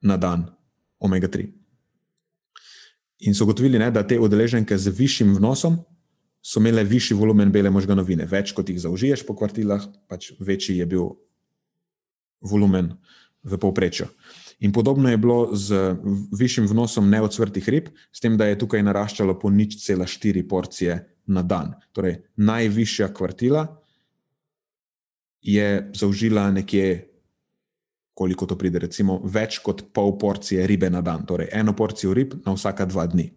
na dan omega-3. In so ugotovili, da te udeleženke z višjim vnosom so imele višji volumen bele možganovine. Več kot jih zaužiješ po kvartilah, pač večji je bil volumen v povprečju. In podobno je bilo z višjim vnosom neodsvrtih rib, s tem, da je tukaj naraščalo po nič cela štiri porcije na dan. Torej, najvišja kvartila je zaužila nekje koliko to pride, recimo več kot pol porcije ribe na dan, torej eno porcijo rib na vsaka dva dni.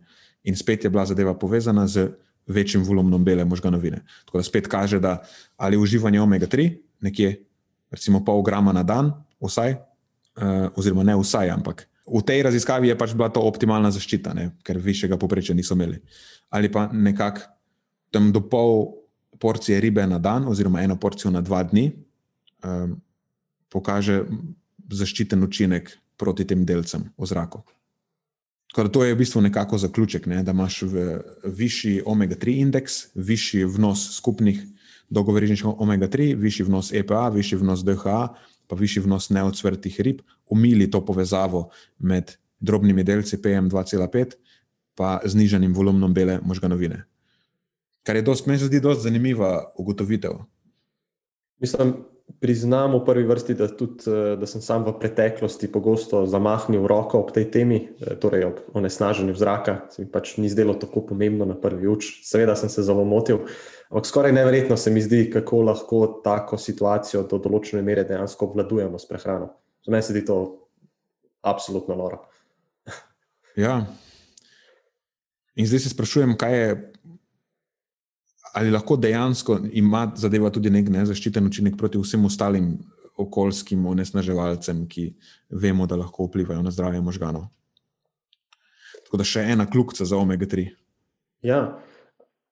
In spet je bila zadeva povezana z večjim volumnom bele možganovine. Tako da spet kaže, da ali uživanje omega-3, nekje recimo pol grama na dan, vsaj, oziroma ne vsaj, ampak v tej raziskavi je pač bila to optimalna zaščita, ne? ker višjega poprečja niso imeli. Ali pa nekako tam do pol porcije ribe na dan, oziroma eno porcijo na dva dni, um, pokaže zaščiten učinek proti tem delcem v zraku. Tako da to je v bistvu nekako zaključek, ne, da imaš višji omega-3 indeks, višji vnos skupnih dolgoverižnih omega-3, višji vnos EPA, višji vnos DHA, pa višji vnos neodsvrtih rib, umili to povezavo med drobnimi delci PM2,5 pa znižanim volumnom bele možganovine. Kar je dost, meni se zdi dosti zanimiva ugotovitev. Mislim, priznam v prvi vrsti, da, tudi, eh, da sem sam v preteklosti pogosto zamahnil roko ob tej temi, eh, torej ob onesnaženju zraka. Se mi pač ni zdelo tako pomembno na prvi uč. Seveda sem se zelo motil, ampak skoraj neverjetno se mi zdi, kako lahko tako situacijo do določene mere dejansko obvladujemo s prehrano. Za mene se zdi to absolutno noro. Ja. In zdaj se sprašujem, kaj je ali lahko dejansko ima zadeva tudi nek nezaščiten učinek proti vsem ostalim okoljskim onesnaževalcem, ki vemo, da lahko vplivajo na zdravje možganov. Tako da še ena kljubca za omega-3. Ja.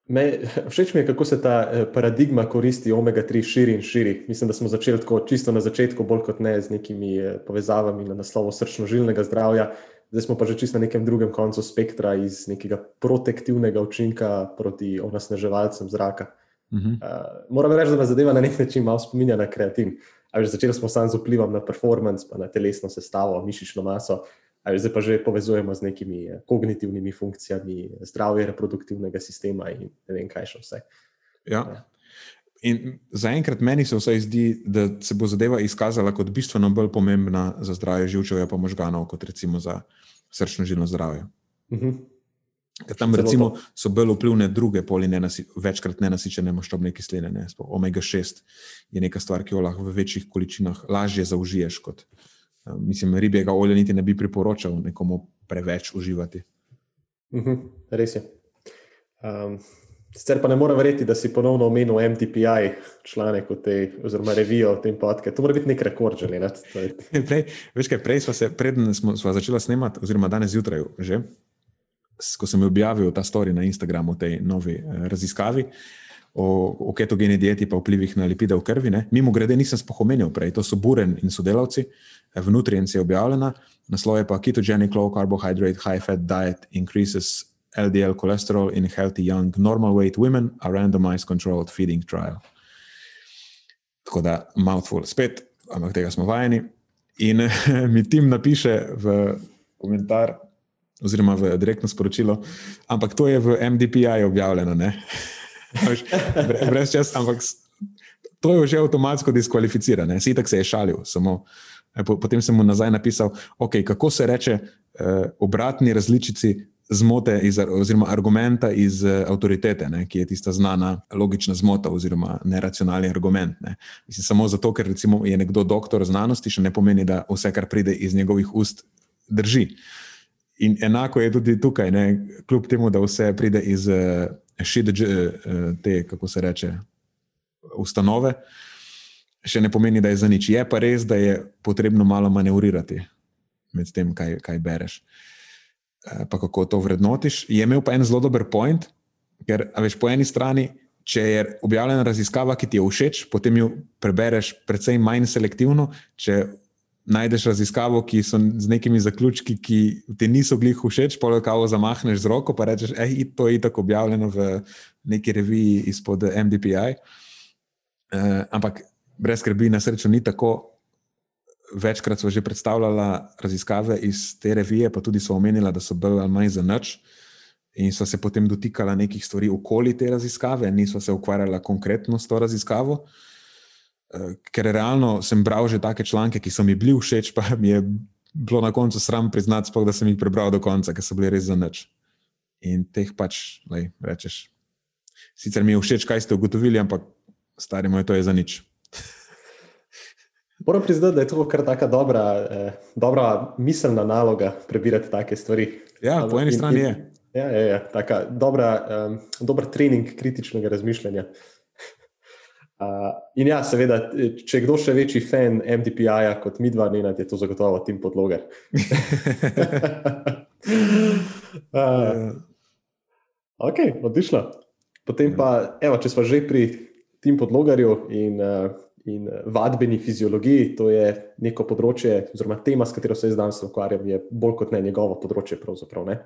Me, všeč mi je, kako se ta eh, paradigma koristi omega-3 širi in širi. Mislim, da smo začeli tako čisto na začetku, bolj kot ne z nekimi eh, povezavami na naslovu srčno-žilnega zdravja, zdaj smo pa že čisto na nekem drugem koncu spektra iz nekega protektivnega učinka proti onesnaževalcem zraka. Uh -huh. uh, moram reči, da me zadeva na nek način malo spominja na kreatin. Začeli smo samo z vplivom na performance, pa na telesno sestavo, mišično maso, ali zdaj pa že povezujemo z nekimi eh, kognitivnimi funkcijami, zdravje reproduktivnega sistema in ne vem, kaj še vse. Ja. ja. In zaenkrat meni se vsaj zdi, da se bo zadeva izkazala kot bistveno bolj pomembna za zdravje živčevja in možganov, kot recimo za srčno-žilno zdravje. Uh mhm. -huh. Tam recimo, so bolj vplivne druge poli, nenasi, večkrat nenasičene maščobne kisline. Ne? Omega-6 je neka stvar, ki jo lahko v večjih količinah lažje zaužiješ. Kot, uh, mislim, ribjega olja niti ne bi priporočal nekomu preveč uživati. Uh mhm, -huh. Res je. Um, Sicer pa ne morem verjeti, da si ponovno omenil MTPI, članek v tej, oziroma revijo v tem podkastu. To mora biti nek rekord, že ne. Prej, veš kaj, prej smo se, preden smo, smo začeli snemati, oziroma danes zjutraj, že, ko sem objavil ta story na Instagramu o tej novi eh, raziskavi o, o ketogeni dieti in vplivih na lipide v krvi. Ne. Mimo grede nisem spohomenil prej, to so Buren in sodelavci, eh, v Nutrients je objavljena, naslov je pa Ketogenic Low Carbohydrate High Fat Diet Increases LDL cholesterol in healthy young normal weight women, a randomized controlled feeding trial. Tako da, mouthful, spet, ampak tega smo vajeni. In mi tim napiše v komentar, oziroma v direktno sporočilo, ampak to je v MDPI objavljeno? Brez čas, ampak to je že avtomatsko diskvalificirano, sitek se je šalil. Samo, potem sem mu nazaj napisal, okay, kako se reče uh, obratni različici zmote, iz, oziroma argumenta iz uh, avtoritete, ne, ki je tista znana logična zmota, oziroma neracionalni argument. Ne. Mislim, samo zato, ker je nekdo doktor znanosti, še ne pomeni, da vse, kar pride iz njegovih ust, drži. In enako je tudi tukaj, ne, kljub temu, da vse pride iz uh, šide, uh, te, kako se reče, ustanove, še ne pomeni, da je za nič. Je pa res, da je potrebno malo manevrirati med tem, kaj, kaj bereš. Uh, Eh, pa kako to vrednotiš. Je imel pa en zelo dober point, ker veš po eni strani. Če je objavljena raziskava, ki ti je všeč, potem jo prebereš precej manj selektivno. Če najdeš raziskavo, ki so z nekimi zaključki, ki ti niso glih všeč, pa lahko zamahneš z roko in rečeš, da je to itak objavljeno v neki reviji izpod MDPI. Eh, ampak brez skrbi, na srečo ni tako, večkrat so že predstavljala raziskave iz te revije, pa tudi so omenila, da so bolj ali manj za noč. In so se potem dotikala nekih stvari okoli te raziskave, niso se ukvarjala konkretno s to raziskavo. Eh, ker realno sem bral že take članke, ki so mi bili všeč, pa mi je bilo na koncu sram priznati, spok, da sem jih prebral do konca, ker so bili res za noč. In teh pač, lej, rečeš. Sicer mi je všeč, kaj ste ugotovili, ampak starimo je to je za nič. Moram priznati, da je to kar tako dobra, eh, dobra miselna naloga prebirati take stvari. Ja, po eni in, strani je. Ja, ja, ja taka dobra, um, dober trening kritičnega razmišljanja. Uh, in ja, seveda, če je kdo še večji fan MDPI-ja kot mi dva, ne, je to zagotovo Tim Podlogar. uh, ok, odlično. Potem pa, evo, če smo že pri Tim Podlogarju in uh, in eh, vadbeni fiziologiji. To je neko področje, oziroma tema, s katero se jaz danes ukvarjam, je bolj kot ne njegovo področje. Ne?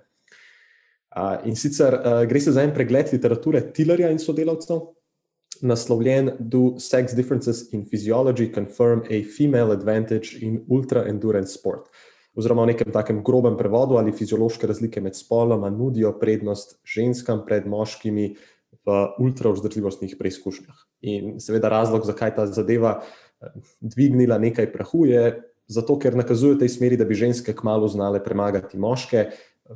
In sicer gre se za en pregled literature Tillerja in sodelavcev, naslovljen Do Sex Differences in Physiology Confirm a Female Advantage in Ultra Endurance Sport. Oziroma, v nekem takem grobem prevodu, ali fiziološke razlike med spoloma nudijo prednost ženskam pred moškimi v ultravzdržljivostnih preizkušnjah. In seveda razlog, zakaj ta zadeva eh, dvignila nekaj prahu, je zato, ker nakazuje v tej smeri, da bi ženske kmalo znale premagati moške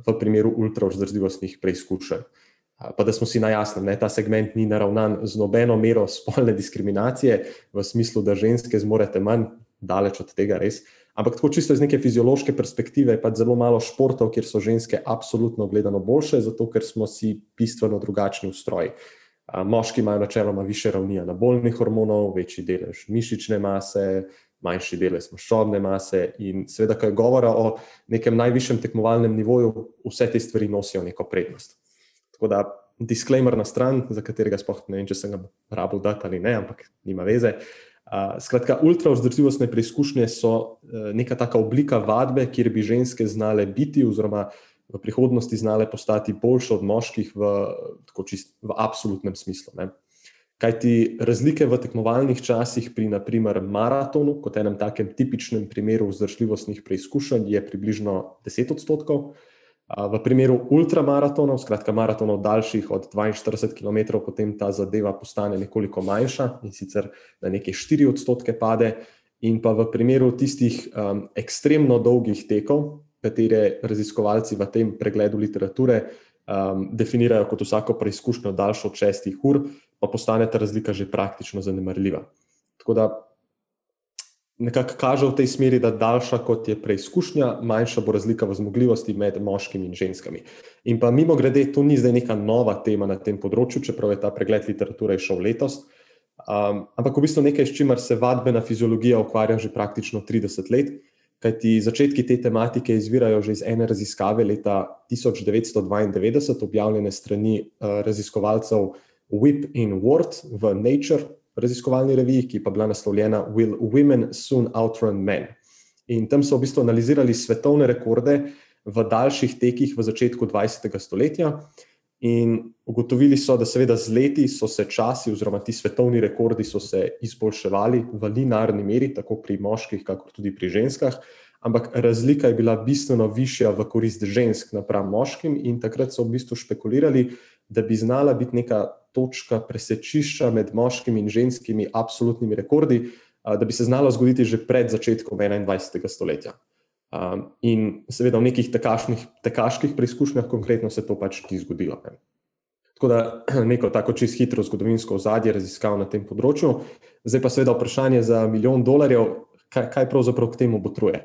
v primeru ultravzdržljivostnih preizkušenj. Pa da smo si na jasnem, ta segment ni naravnan z nobeno mero spolne diskriminacije, v smislu, da ženske zmorete manj, daleč od tega res. Ampak tako čisto iz neke fiziološke perspektive je pa zelo malo športov, kjer so ženske absolutno gledano boljše, zato ker smo si bistveno drugačni v stroji. Moški imajo načeloma više ravni anabolnih hormonov, večji delež mišične mase, manjši delež maščobne mase. In seveda, ko je govora o nekem najvišjem tekmovalnem nivoju, vse te stvari nosijo neko prednost. Tako da, disclaimer na stran, za katerega sploh ne vem, če sem ga rabil dati ali ne, ampak nima veze. Uh, skratka, ultravzdržljivostne preizkušnje so uh, neka taka oblika vadbe, kjer bi ženske znale biti, oziroma uh, v prihodnosti znale postati boljše od moških v, čist, v absolutnem smislu. Ne. Kaj ti razlike v tekmovalnih časih pri, naprimer, maratonu, kot enem takem tipičnem primeru vzdržljivostnih preizkušenj, je približno 10 odstotkov. V primeru ultramaratonov, skratka maratonov daljših od 42 km, potem ta zadeva postane nekoliko manjša in sicer na neke 4 odstotke pade. In pa v primeru tistih um, ekstremno dolgih tekov, katere raziskovalci v tem pregledu literature um, definirajo kot vsako preizkušnjo daljšo od šestih ur, pa postane ta razlika že praktično zanemarljiva. Tako da nekako kaže v tej smeri, da daljša kot je preizkušnja, manjša bo razlika v zmogljivosti med moškimi in ženskami. In pa mimo grede, to ni zdaj neka nova tema na tem področju, čeprav je ta pregled literature šel letos. Um, ampak v bistvu nekaj, s čimer se vadbena fiziologija ukvarja že praktično 30 let, kajti začetki te tematike izvirajo že iz ene raziskave leta 1992, objavljene strani uh, raziskovalcev Whip in Ward v Nature, raziskovalni reviji, ki pa je bila naslovljena Will Women Soon Outrun Men. In tam so v bistvu analizirali svetovne rekorde v daljših tekih v začetku 20. stoletja. In ugotovili so, da seveda z leti so se časi, oziroma ti svetovni rekordi, so se izboljševali v linearni meri, tako pri moških, kakor tudi pri ženskah, ampak razlika je bila bistveno višja v korist žensk napram moškim, in takrat so v bistvu špekulirali, da bi znala biti neka točka presečišča med moškimi in ženskimi absolutnimi rekordi, da bi se znalo zgoditi že pred začetkom 21. stoletja. In seveda v nekih tekaških, tekaških preizkušnjah konkretno se to pač ni zgodilo. Tako da neko tako čist hitro zgodovinsko ozadje raziskav na tem področju. Zdaj pa seveda vprašanje za milijon dolarjev, kaj, kaj pravzaprav k temu botruje.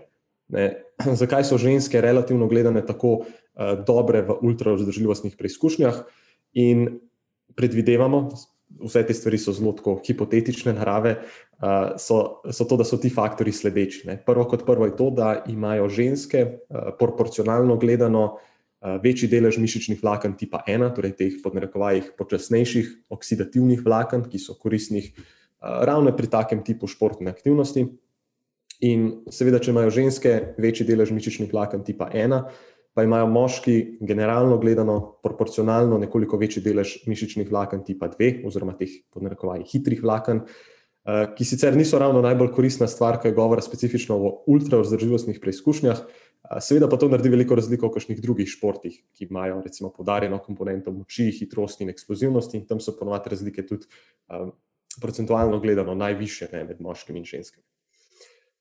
Ne. Zakaj so ženske relativno gledane tako uh, dobre v ultravzdržljivostnih preizkušnjah? In predvidevamo, vse te stvari so zelo hipotetične narave, uh, so, so to, da so ti faktori sledeči. Ne. Prvo kot prvo je to, da imajo ženske uh, proporcionalno gledano uh, večji delež mišičnih vlaken tipa 1, torej teh podnarekovajih počasnejših oksidativnih vlaken, ki so koristnih uh, ravno pri takem tipu športne aktivnosti. In seveda, če imajo ženske večji delež mišičnih vlaken tipa 1, pa imajo moški, generalno gledano, proporcionalno nekoliko večji delež mišičnih vlaken tipa 2, oziroma teh podnarekovajih hitrih vlaken, eh, ki sicer niso ravno najbolj koristna stvar, ko je govora specifično o ultravzdržljivostnih preizkušnjah. Eh, seveda pa to naredi veliko razliko v kakšnih drugih športih, ki imajo recimo podarjeno komponento moči, hitrosti in eksplozivnosti, in tam so ponovadi razlike tudi um, procentualno gledano najviše ne, med moškimi in ženskami.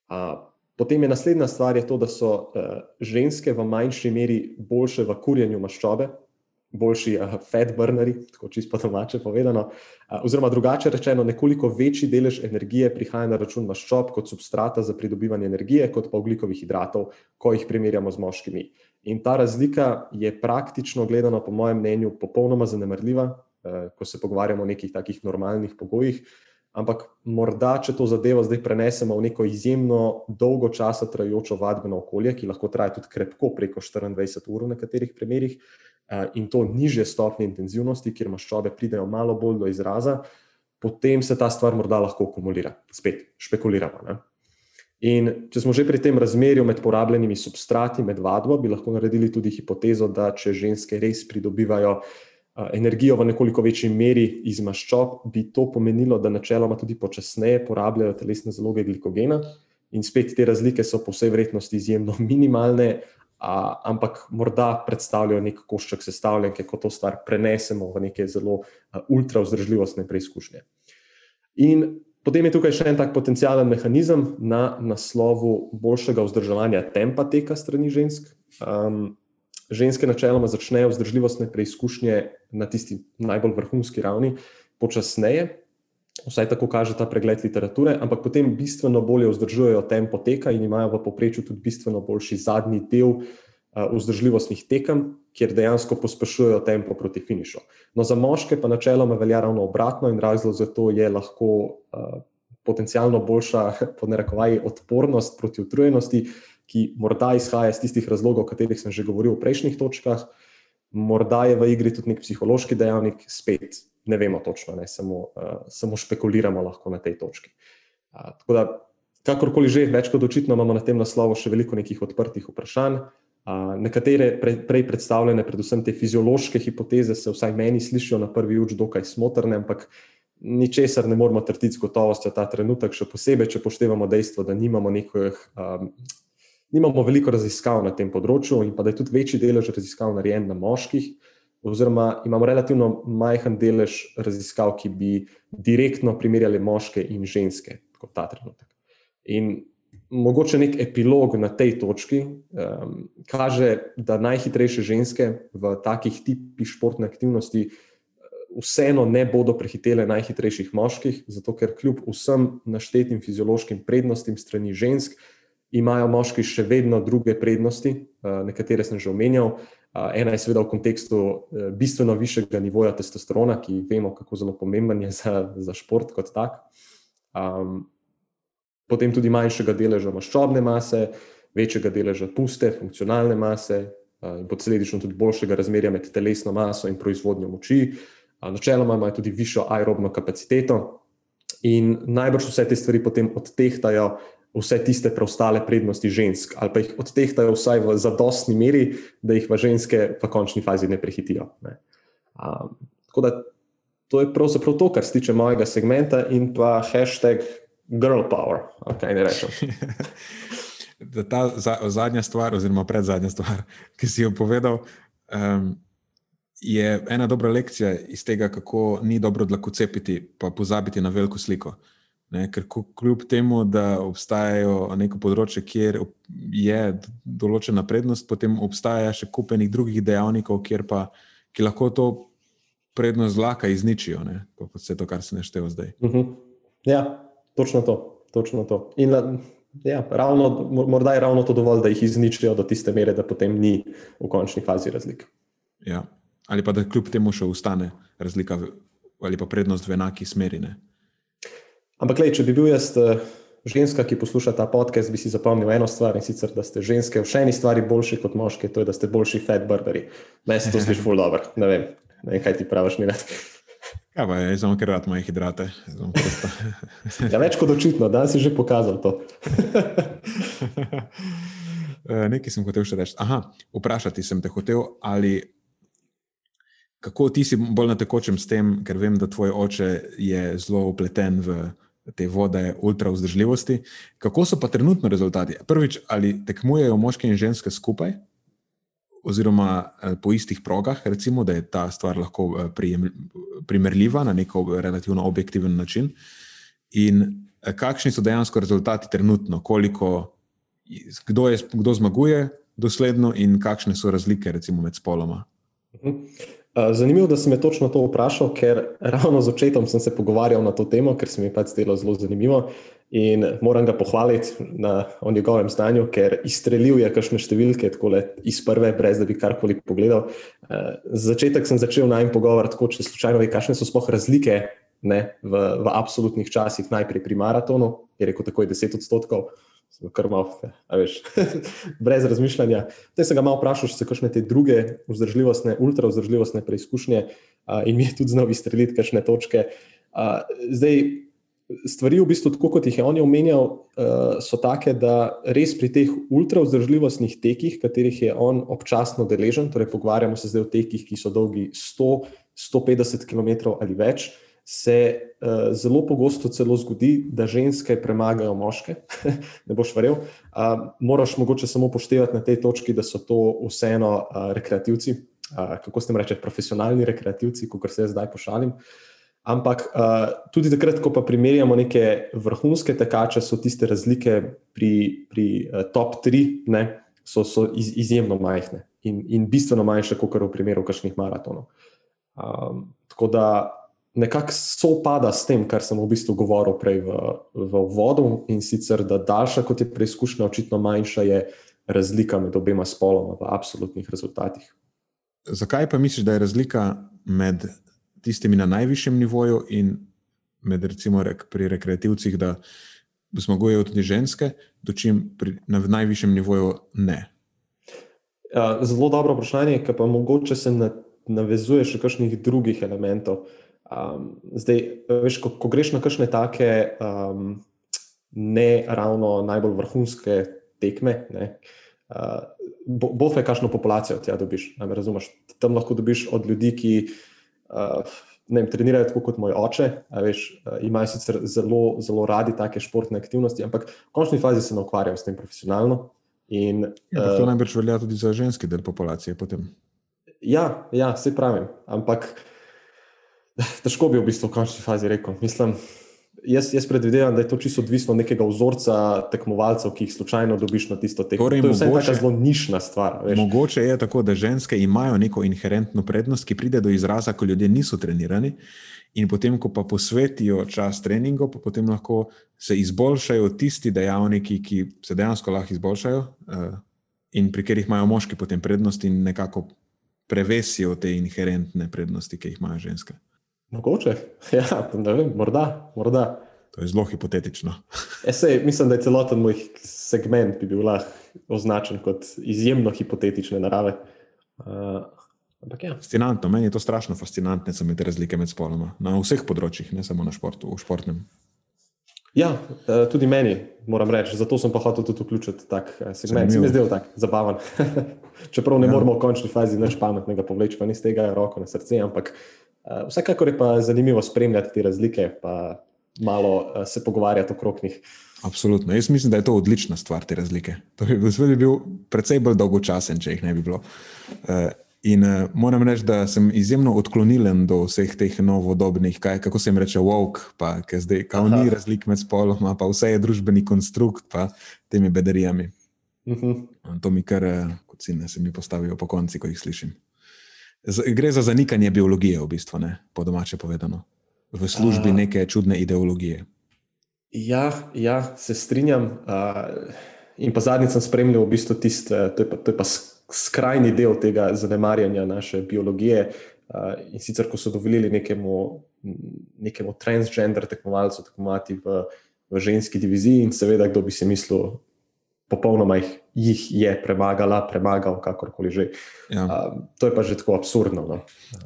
Uh, Potem je naslednja stvar je to, da so uh, ženske v manjši meri boljše v kurjenju maščobe, boljši uh, fat burneri, tako čisto domače povedano, uh, oziroma drugače rečeno, nekoliko večji delež energije prihaja na račun maščob kot substrata za pridobivanje energije, kot pa oglikovih hidratov, ko jih primerjamo z moškimi. In ta razlika je praktično gledano, po mojem mnenju, popolnoma zanemrljiva, uh, ko se pogovarjamo o nekih takih normalnih pogojih. Uh, Ampak morda, če to zadevo zdaj prenesemo v neko izjemno dolgo časa trajajočo vadbeno okolje, ki lahko traja tudi krepko preko 24 ur v nekaterih primerih, eh, in to niže stopnje intenzivnosti, kjer maščobe pridejo malo bolj do izraza, potem se ta stvar morda lahko akumulira. Spet špekuliramo. Ne? In če smo že pri tem razmerju med porabljenimi substrati, med vadbo, bi lahko naredili tudi hipotezo, da če ženske res pridobivajo energijo v nekoliko večji meri iz maščob, bi to pomenilo, da načeloma tudi počasneje porabljajo telesne zaloge glikogena. In spet te razlike so po vsej vrednosti izjemno minimalne, a, ampak morda predstavljajo nek košček sestavljanke, ko to stvar prenesemo v neke zelo ultravzdržljivostne preizkušnje. In potem je tukaj še en tak potencijalen mehanizem na naslovu boljšega vzdrževanja tempa teka strani žensk. Um, ženske načeloma začnejo vzdržljivostne preizkušnje na tisti najbolj vrhunski ravni počasneje, vsaj tako kaže ta pregled literature, ampak potem bistveno bolje vzdržujejo tempo teka in imajo v povprečju tudi bistveno boljši zadnji del vzdržljivostnih tekem, kjer dejansko pospešujejo tempo proti finišu. No, za moške pa načeloma velja ravno obratno in razlog za to je lahko uh, potencialno boljša, pod narekovaji, odpornost proti utrujenosti, ki morda izhaja iz tistih razlogov, o katerih sem že govoril v prejšnjih točkah, morda je v igri tudi nek psihološki dejavnik, spet ne vemo točno, ne, samo, uh, samo špekuliramo lahko na tej točki. Uh, tako da, kakorkoli že, več kot očitno imamo na tem naslovu še veliko nekih odprtih vprašanj. Uh, nekatere pre, prej predstavljene, predvsem te fiziološke hipoteze, se vsaj meni slišijo na prvi uč dokaj smotrne, ampak ničesar ne moramo trditi z gotovostjo ta trenutek, še posebej, če poštevamo dejstvo, da nimamo nekih um, nimamo veliko raziskav na tem področju, in pa da je tudi večji delež raziskav narejen na moških, oziroma imamo relativno majhen delež raziskav, ki bi direktno primerjali moške in ženske, kot ta trenutek. In mogoče nek epilog na tej točki um, kaže, da najhitrejše ženske v takih tipih športne aktivnosti. vseeno ne bodo prehitele najhitrejših moških, zato ker kljub vsem naštetim fiziološkim prednostim strani žensk, imajo moški še vedno druge prednosti, nekatere sem že omenjal. Ena je seveda v kontekstu bistveno višjega nivoja testosterona, ki vemo, kako zelo pomemben je za, za šport kot tak. Um, potem tudi manjšega deleža maščobne mase, večjega deleža puste, funkcionalne mase in posledično tudi boljšega razmerja med telesno maso in proizvodnjo moči. Načeloma imajo tudi višjo aerobno kapaciteto in najbrž vse te stvari potem odtehtajo vse tiste preostale prednosti žensk, ali pa jih odtehtajo vsaj v zadostni meri, da jih v ženske v končni fazi ne prehitijo. Ne. Um, tako da to je pravzaprav to, kar se tiče mojega segmenta in pa hashtag girl power, kaj ne rečem. Ta zadnja stvar, oziroma predzadnja stvar, ki si jo povedal, um, je ena dobra lekcija iz tega, kako ni dobro dlako cepiti, pa pozabiti na veliko sliko. Ne, ker kljub temu, da obstajajo neko področje, kjer je določena prednost, potem obstaja še kupenih drugih dejavnikov, pa, ki lahko to prednost zlaka izničijo, ne, kot vse to, kar se nešteje zdaj. Uh mhm. -huh. Ja, točno to. Točno to. In, ja, ravno, morda je ravno to dovolj, da jih izničijo do tiste mere, da potem ni v končni fazi razlik. Ja. Ali pa da kljub temu še ostane razlika ali pa prednost v enaki smeri. Ne. Ampak, lej, če bi bil jaz eh, ženska, ki posluša ta podcast, bi si zapomnil eno stvar in sicer, da ste ženske v še eni stvari boljši kot moški, to je, da ste boljši fat burgeri. Meni se to zdi ful dobro, ne vem, ne vem, kaj ti praviš, mi rad. Ja, pa je samo ker rad moje hidrate. ja, več kot očitno, da si že pokazal to. Eh, nekaj sem hotel še reči. Aha, vprašati sem te hotel, ali kako ti si bolj na tekočem s tem, ker vem, da tvoj oče je zelo upleten v te vode ultra vzdržljivosti. Kako so pa trenutno rezultati? Prvič, ali tekmujejo moški in ženske skupaj, oziroma eh, po istih progah, recimo, da je ta stvar lahko eh, primerljiva na neko relativno objektiven način. In eh, kakšni so dejansko rezultati trenutno, koliko, kdo, je, kdo zmaguje dosledno in kakšne so razlike, recimo, med spoloma. Mhm. Zanimivo, da si me točno to vprašal, ker ravno z očetom sem se pogovarjal na to temo, ker se mi je pač zdelo zelo zanimivo. In moram ga pohvaliti na njegovem stanju, ker izstrelil je kakšne številke, tako le iz prve, brez da bi karkoli pogledal. Za začetek sem začel najmen pogovor, tako če slučajno ve, kakšne so sploh razlike ne, v, v absolutnih časih, najprej pri maratonu, je rekel tako 10 odstotkov kar malo, veš, brez razmišljanja. Potem sem ga malo vprašal, če se kakšne te druge vzdržljivostne, ultra vzdržljivostne preizkušnje uh, in mi je tudi znal izstreliti kakšne točke. Uh, zdaj, stvari v bistvu, tako kot jih je on omenjal, uh, so take, da res pri teh ultra vzdržljivostnih tekih, katerih je on občasno deležen, torej pogovarjamo se zdaj o tekih, ki so dolgi 100-150 km ali več se zelo pogosto celo zgodi, da ženske premagajo moške. ne boš verjel. Uh, moraš mogoče samo poštevati na tej točki, da so to vseeno uh, rekreativci, uh, kako se jim reče, profesionalni rekreativci, kot se jaz zdaj pošalim. Ampak uh, tudi takrat, ko pa primerjamo neke vrhunske tekače, so tiste razlike pri, pri uh, top 3, ne, so, so iz, izjemno majhne in, in bistveno manjše, kot v primeru kakšnih maratonov. Um, tako da nekako sopada s tem, kar sem v bistvu govoril prej v, v vodu, in sicer, da daljša kot je preizkušnja, očitno manjša je razlika med obema spoloma v absolutnih rezultatih. Zakaj pa misliš, da je razlika med tistimi na najvišjem nivoju in med, recimo, pri rekreativcih, da zmagujejo tudi ženske, dočim pri, na najvišjem nivoju ne? Ja, zelo dobro vprašanje, ki pa mogoče se navezuje še kakšnih drugih elementov. Um, zdaj, veš, ko, ko greš na kakšne take um, ne ravno najbolj vrhunske tekme, ne, uh, bo, bofe, kakšno populacijo ti dobiš. Ne, razumeš, tam lahko dobiš od ljudi, ki uh, ne vem, trenirajo tako kot moj oče, veš, uh, imajo sicer zelo, zelo radi take športne aktivnosti, ampak v končni fazi se ne ukvarjajo s tem profesionalno. In, ja, to uh, najbrž velja tudi za ženski del populacije. Potem. Ja, ja, se pravim. Ampak težko bi v bistvu v končni fazi rekel. Mislim, jaz, jaz predvidevam, da je to čisto odvisno od nekega vzorca tekmovalcev, ki jih slučajno dobiš na tisto tekmo. Torej, to je vse mogoče- tako zelo nišna stvar. Veš. Mogoče je tako, da ženske imajo neko inherentno prednost, ki pride do izraza, ko ljudje niso trenirani. In potem, ko pa posvetijo čas treningu, pa potem lahko se izboljšajo tisti dejavniki, ki se dejansko lahko izboljšajo, uh, in pri katerih imajo moški potem prednost in nekako prevesijo te inherentne prednosti, ki jih imajo ženske. Mogoče, ja, ne vem, morda. morda. To je zelo hipotetično. Esej, mislim, da je celoten moj segment bi bil lahko označen kot izjemno hipotetične narave. Uh, ampak ja, Fascinantno, meni je to strašno fascinantne, so mi te razlike med spoloma. Na vseh področjih, ne samo na športu, v športnem. ja, eh, tudi meni, moram reči, zato sem pa hotel tudi vključiti tak eh, segment. Se Zanimivo. mi je zdel tak zabaven. Čeprav ne Ja. moramo v končni fazi nič pametnega povleči, pa ni z tega roko na srce, ampak uh, vsekakor je pa zanimivo spremljati te razlike, pa malo uh, se pogovarjati okrog njih. Absolutno. Jaz mislim, da je to odlična stvar, te razlike. To bi bil, bi bil precej bolj dolgočasen, če jih ne bi bilo. Uh, in uh, moram reči, da sem izjemno odklonilen do vseh teh novodobnih, kaj, kako se jim reče, woke, pa ki zdaj kao ni Aha. razlik med spoloma, pa vse je družbeni konstrukt, pa temi bedarijami. Uh -huh. To mi kar, kot si ne, se mi postavijo po konci, ko jih slišim. Gre za zanikanje biologije, v bistvu, ne, po domače povedano, v službi A. neke čudne ideologije. Ja, ja, se strinjam. Uh, in pa zadnjič sem spremljal v bistvu tisti, uh, to, je pa- to je pa sk- skrajni del tega zanemarjanja naše biologije. Uh, in sicer, ko so dovolili nekemu, nekemu transgender tekmovalcu tekmovati v, v ženski diviziji, in seveda, kdo bi si mislil, popolnoma jih, jih je premagala, premagal, kakorkoli že. Ja. Uh, to je pa že tako absurdno. No?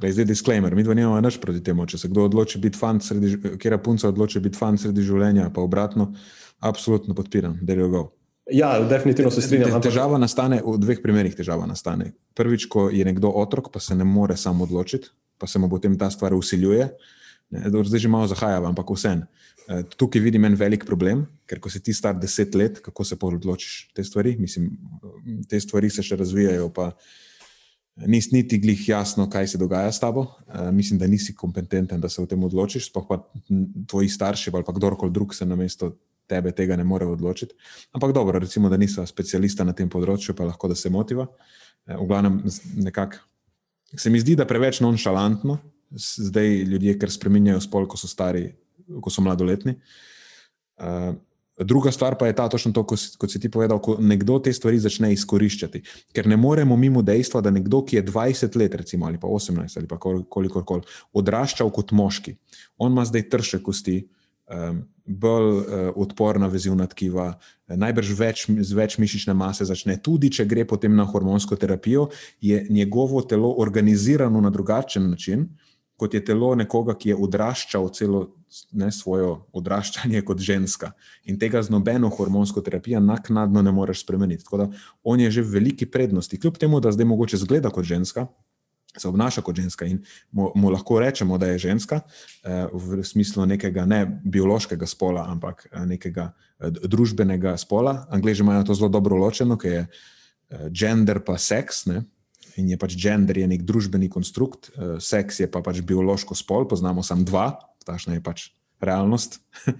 Glej, zdaj disclaimer, mi dva nimamo nič proti temu. Če se kdo odloči biti fant, sredi, ž- kera punca odloči biti fant sredi življenja, pa obratno, absolutno podpiram, da je go. Ja, definitivno se strinjam. Te- ampak- Težava nastane v dveh primerih. Težava nastane. Prvič, ko je nekdo otrok, pa se ne more sam odločiti, pa se mu potem ta stvar usiljuje. Zdaj že malo zahajava, ampak vseeno. Eh, Tukaj vidim en velik problem, ker ko si ti star deset let, kako se odločiš te stvari? Mislim, te stvari se še razvijajo, pa nisi niti glih jasno, kaj se dogaja s tabo. Eh, Mislim, da nisi kompetenten, da se o tem odločiš, pa m, tvoji starši ali pa kdorkoli drug se na mesto tebe tega ne more odločiti. Ampak dobro, recimo, da nisva specialista na tem področju, pa lahko da se motiva. Eh, V glavnem, nekako se mi zdi, da preveč nonšalantno zdaj ljudje, ker spremenjajo spol, ko so stari, ko so mladoletni. Uh, druga stvar pa je ta, točno to, ko si- kot si ti povedal, ko nekdo te stvari začne izkoriščati. Ker ne moremo mimo dejstva, da nekdo, ki je 20 let, recimo, ali pa 18 ali pa kolikor koli, odraščal kot moški, on ima zdaj trše kosti, um, bolj uh, odporna vezivna tkiva, eh, najbrž več, več mišične mase začne. Tudi, če gre potem na hormonsko terapijo, je njegovo telo organizirano na drugačen način, kot je telo nekoga, ki je odraščal celo ne, svojo odraščanje kot ženska. In tega z nobeno hormonsko terapijo naknadno ne moreš spremeniti. Tako da on je že v veliki prednosti, kljub temu, da zdaj mogoče zgleda kot ženska. Se obnaša kot ženska in mu, mu lahko rečemo, da je ženska, eh, v smislu nekega ne biološkega spola, ampak eh, nekega eh, družbenega spola. Angleži imajo to zelo dobro ločeno, ker je eh, gender pa seks. Ne? In je pač gender je nek družbeni konstrukt, eh, seks je pa pač biološko spol, poznamo samo dva, takšna je pač realnost.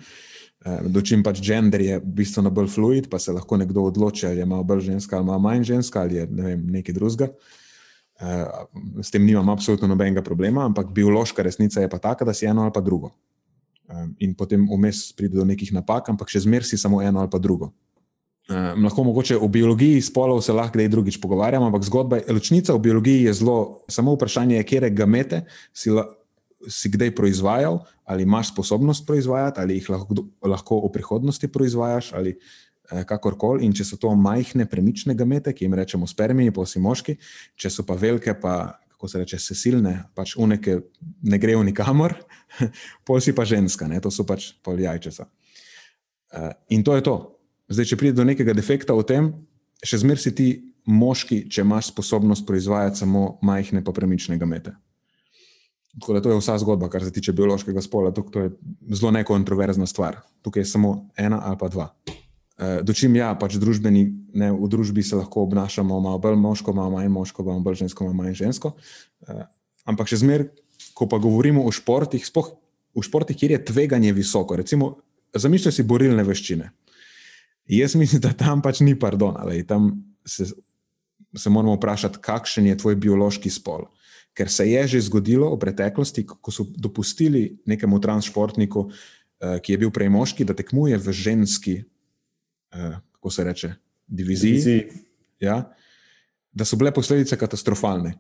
Eh, Dočim pač gender je bistveno bolj fluid, pa se lahko nekdo odloči, ali je malo bolj ženska ali malo manj ženska ali je ne vem, nekaj drugega. Eh, S tem nimam absolutno nobenega problema, ampak biološka resnica je pa taka, da si eno ali pa drugo. Eh, In potem vmes pride do nekih napak, ampak še zmeraj si samo eno ali pa drugo. Uh, lahko mogoče o biologiji spolov se lahko kdaj drugič pogovarjamo, ampak zgodba, ločnica v biologiji je zelo, samo vprašanje je, kje gamete si, la, si kdaj proizvajal, ali imaš sposobnost proizvajati, ali jih lahko, lahko v prihodnosti proizvajaš, ali eh, kakorkoli. In če so to majhne, premične gamete, ki jim rečemo spermiji, pa si moški, če so pa velike, pa kako se reče, sesilne, pač unike ne grejo nikamor, pol si pa ženska, ne? to so pač pol jajčesa. Uh, in to je to. Zdaj, če pride do nekega defekta v tem, še zmeraj si ti moški, če imaš sposobnost proizvajati samo majhne, pa premične gamete. Tako da to je vsa zgodba, kar se tiče biološkega spola. Tuk, to je zelo nekontroverzna stvar. Tukaj je samo ena ali pa dva. Uh, Dočim ja, pač družbeni, ne, v družbi se lahko obnašamo malo bolj moško, malo manj moško, malo bolj žensko, malo manj žensko. Uh, ampak še zmeraj, ko pa govorimo o športih, spoh v športih, kjer je tveganje visoko, recimo, zamišljaj si borilne veščine. Jaz mislim, da tam pač ni pardon, ali tam se, se moramo vprašati, kakšen je tvoj biološki spol. Ker se je že zgodilo v preteklosti, ko so dopustili nekemu transportniku, eh, ki je bil prej moški, da tekmuje v ženski, eh, kako se reče, diviziji. diviziji. Ja, da so bile posledice katastrofalne.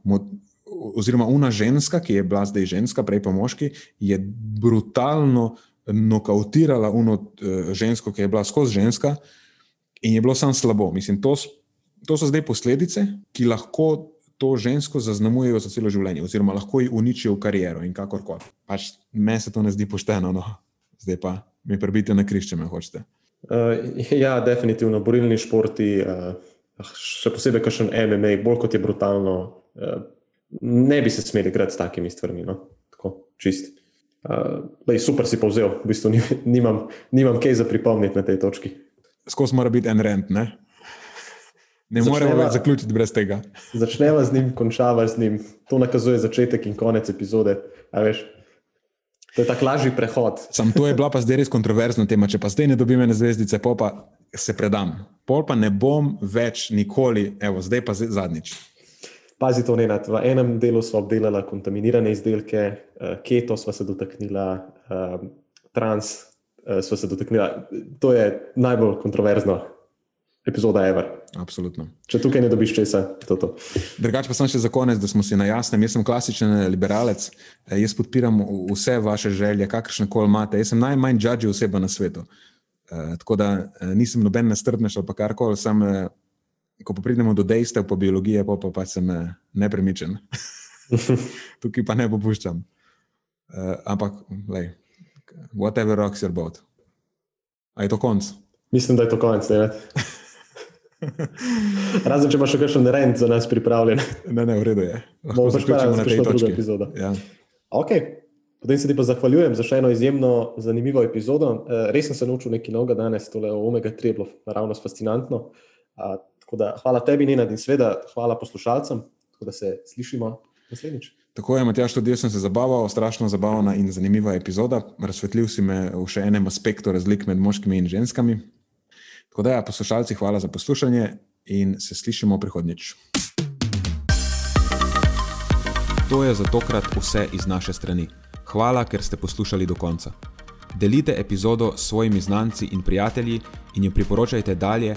Oziroma, una ženska, ki je bila zdaj ženska, prej pa moški, je brutalno nokautirala uno uh, žensko, ki je bila skozi ženska, in je bilo samo slabo. Mislim, to, to so zdaj posledice, ki lahko to žensko zaznamujejo za celo življenje, oziroma lahko ji uničijo kariero in kakorkoli. Pač meni se to ne zdi pošteno, no. zdaj pa mi prebite na križ, če me hočete. Uh, ja, definitivno, borilni športi. Uh še posebej, kar še en MMA, bolj kot je brutalno, uh, ne bi se smeli igrati s takimi stvarmi. No? Tako, čist. Uh, lej, super si povzel, v bistvu nimam, nimam kaj za pripomniti na tej točki. Skozi mora biti en rent, ne? Ne moremo več zaključiti brez tega. Začneva z njim, končava z njim. To nakazuje začetek in konec epizode. To je tako lažji prehod. Sam to je bila pa zdaj res kontroverzna tema. Če pa zdaj ne dobim ene zvezdice, pa se predam. Pol pa ne bom več nikoli, evo, zdaj pa zadnjič. Pazi to, ne, v enem delu smo obdelali kontaminirane izdelke, uh, keto smo se dotaknili, uh, trans uh, smo se dotaknili. To je najbolj kontroverzna epizoda Ever. Absolutno. Če tukaj ne dobiš česa, to je to. Drugače pa sem še za konec, da smo si na jasnem. Jaz sem klasičen liberalec, jaz podpiram vse vaše želje, kakršne koli imate. Jaz sem najmanj judge oseba na svetu. Uh, tako da uh, nisem noben nestrpneš ali karkoli, sem, uh, ko pa pridemo do dejstev po biologiji, pa, pa, pa sem uh, nepremičen. Tukaj pa ne popuščam. Uh, ampak, lej, whatever rocks your boat. A je to konc? Mislim, da je to konc, ne. Razen če imaš še kakšen rent za nas pripravljen. Ne, ne, v redu je. Bomo zaključili na tej točki. Ja. Okay. Potem se ti pa zahvaljujem za še eno izjemno zanimivo epizodo. Eh, res sem se naučil nekaj novega danes, tole o omega-3 je bilo naravnost fascinantno. Da, hvala tebi, Nina, in seveda hvala poslušalcem, da se slišimo naslednjič. Tako je, Matjaš, tudi jaz sem se zabaval, strašno zabavna in zanimiva epizoda. Razsvetlil si me v še enem aspektu razlik med moškimi in ženskami. Tako da, ja, poslušalci, hvala za poslušanje in se slišimo prihodnjič. To je za tokrat vse iz naše strani. Hvala, ker ste poslušali do konca. Delite epizodo s svojimi znanci in prijatelji in jo priporočajte dalje,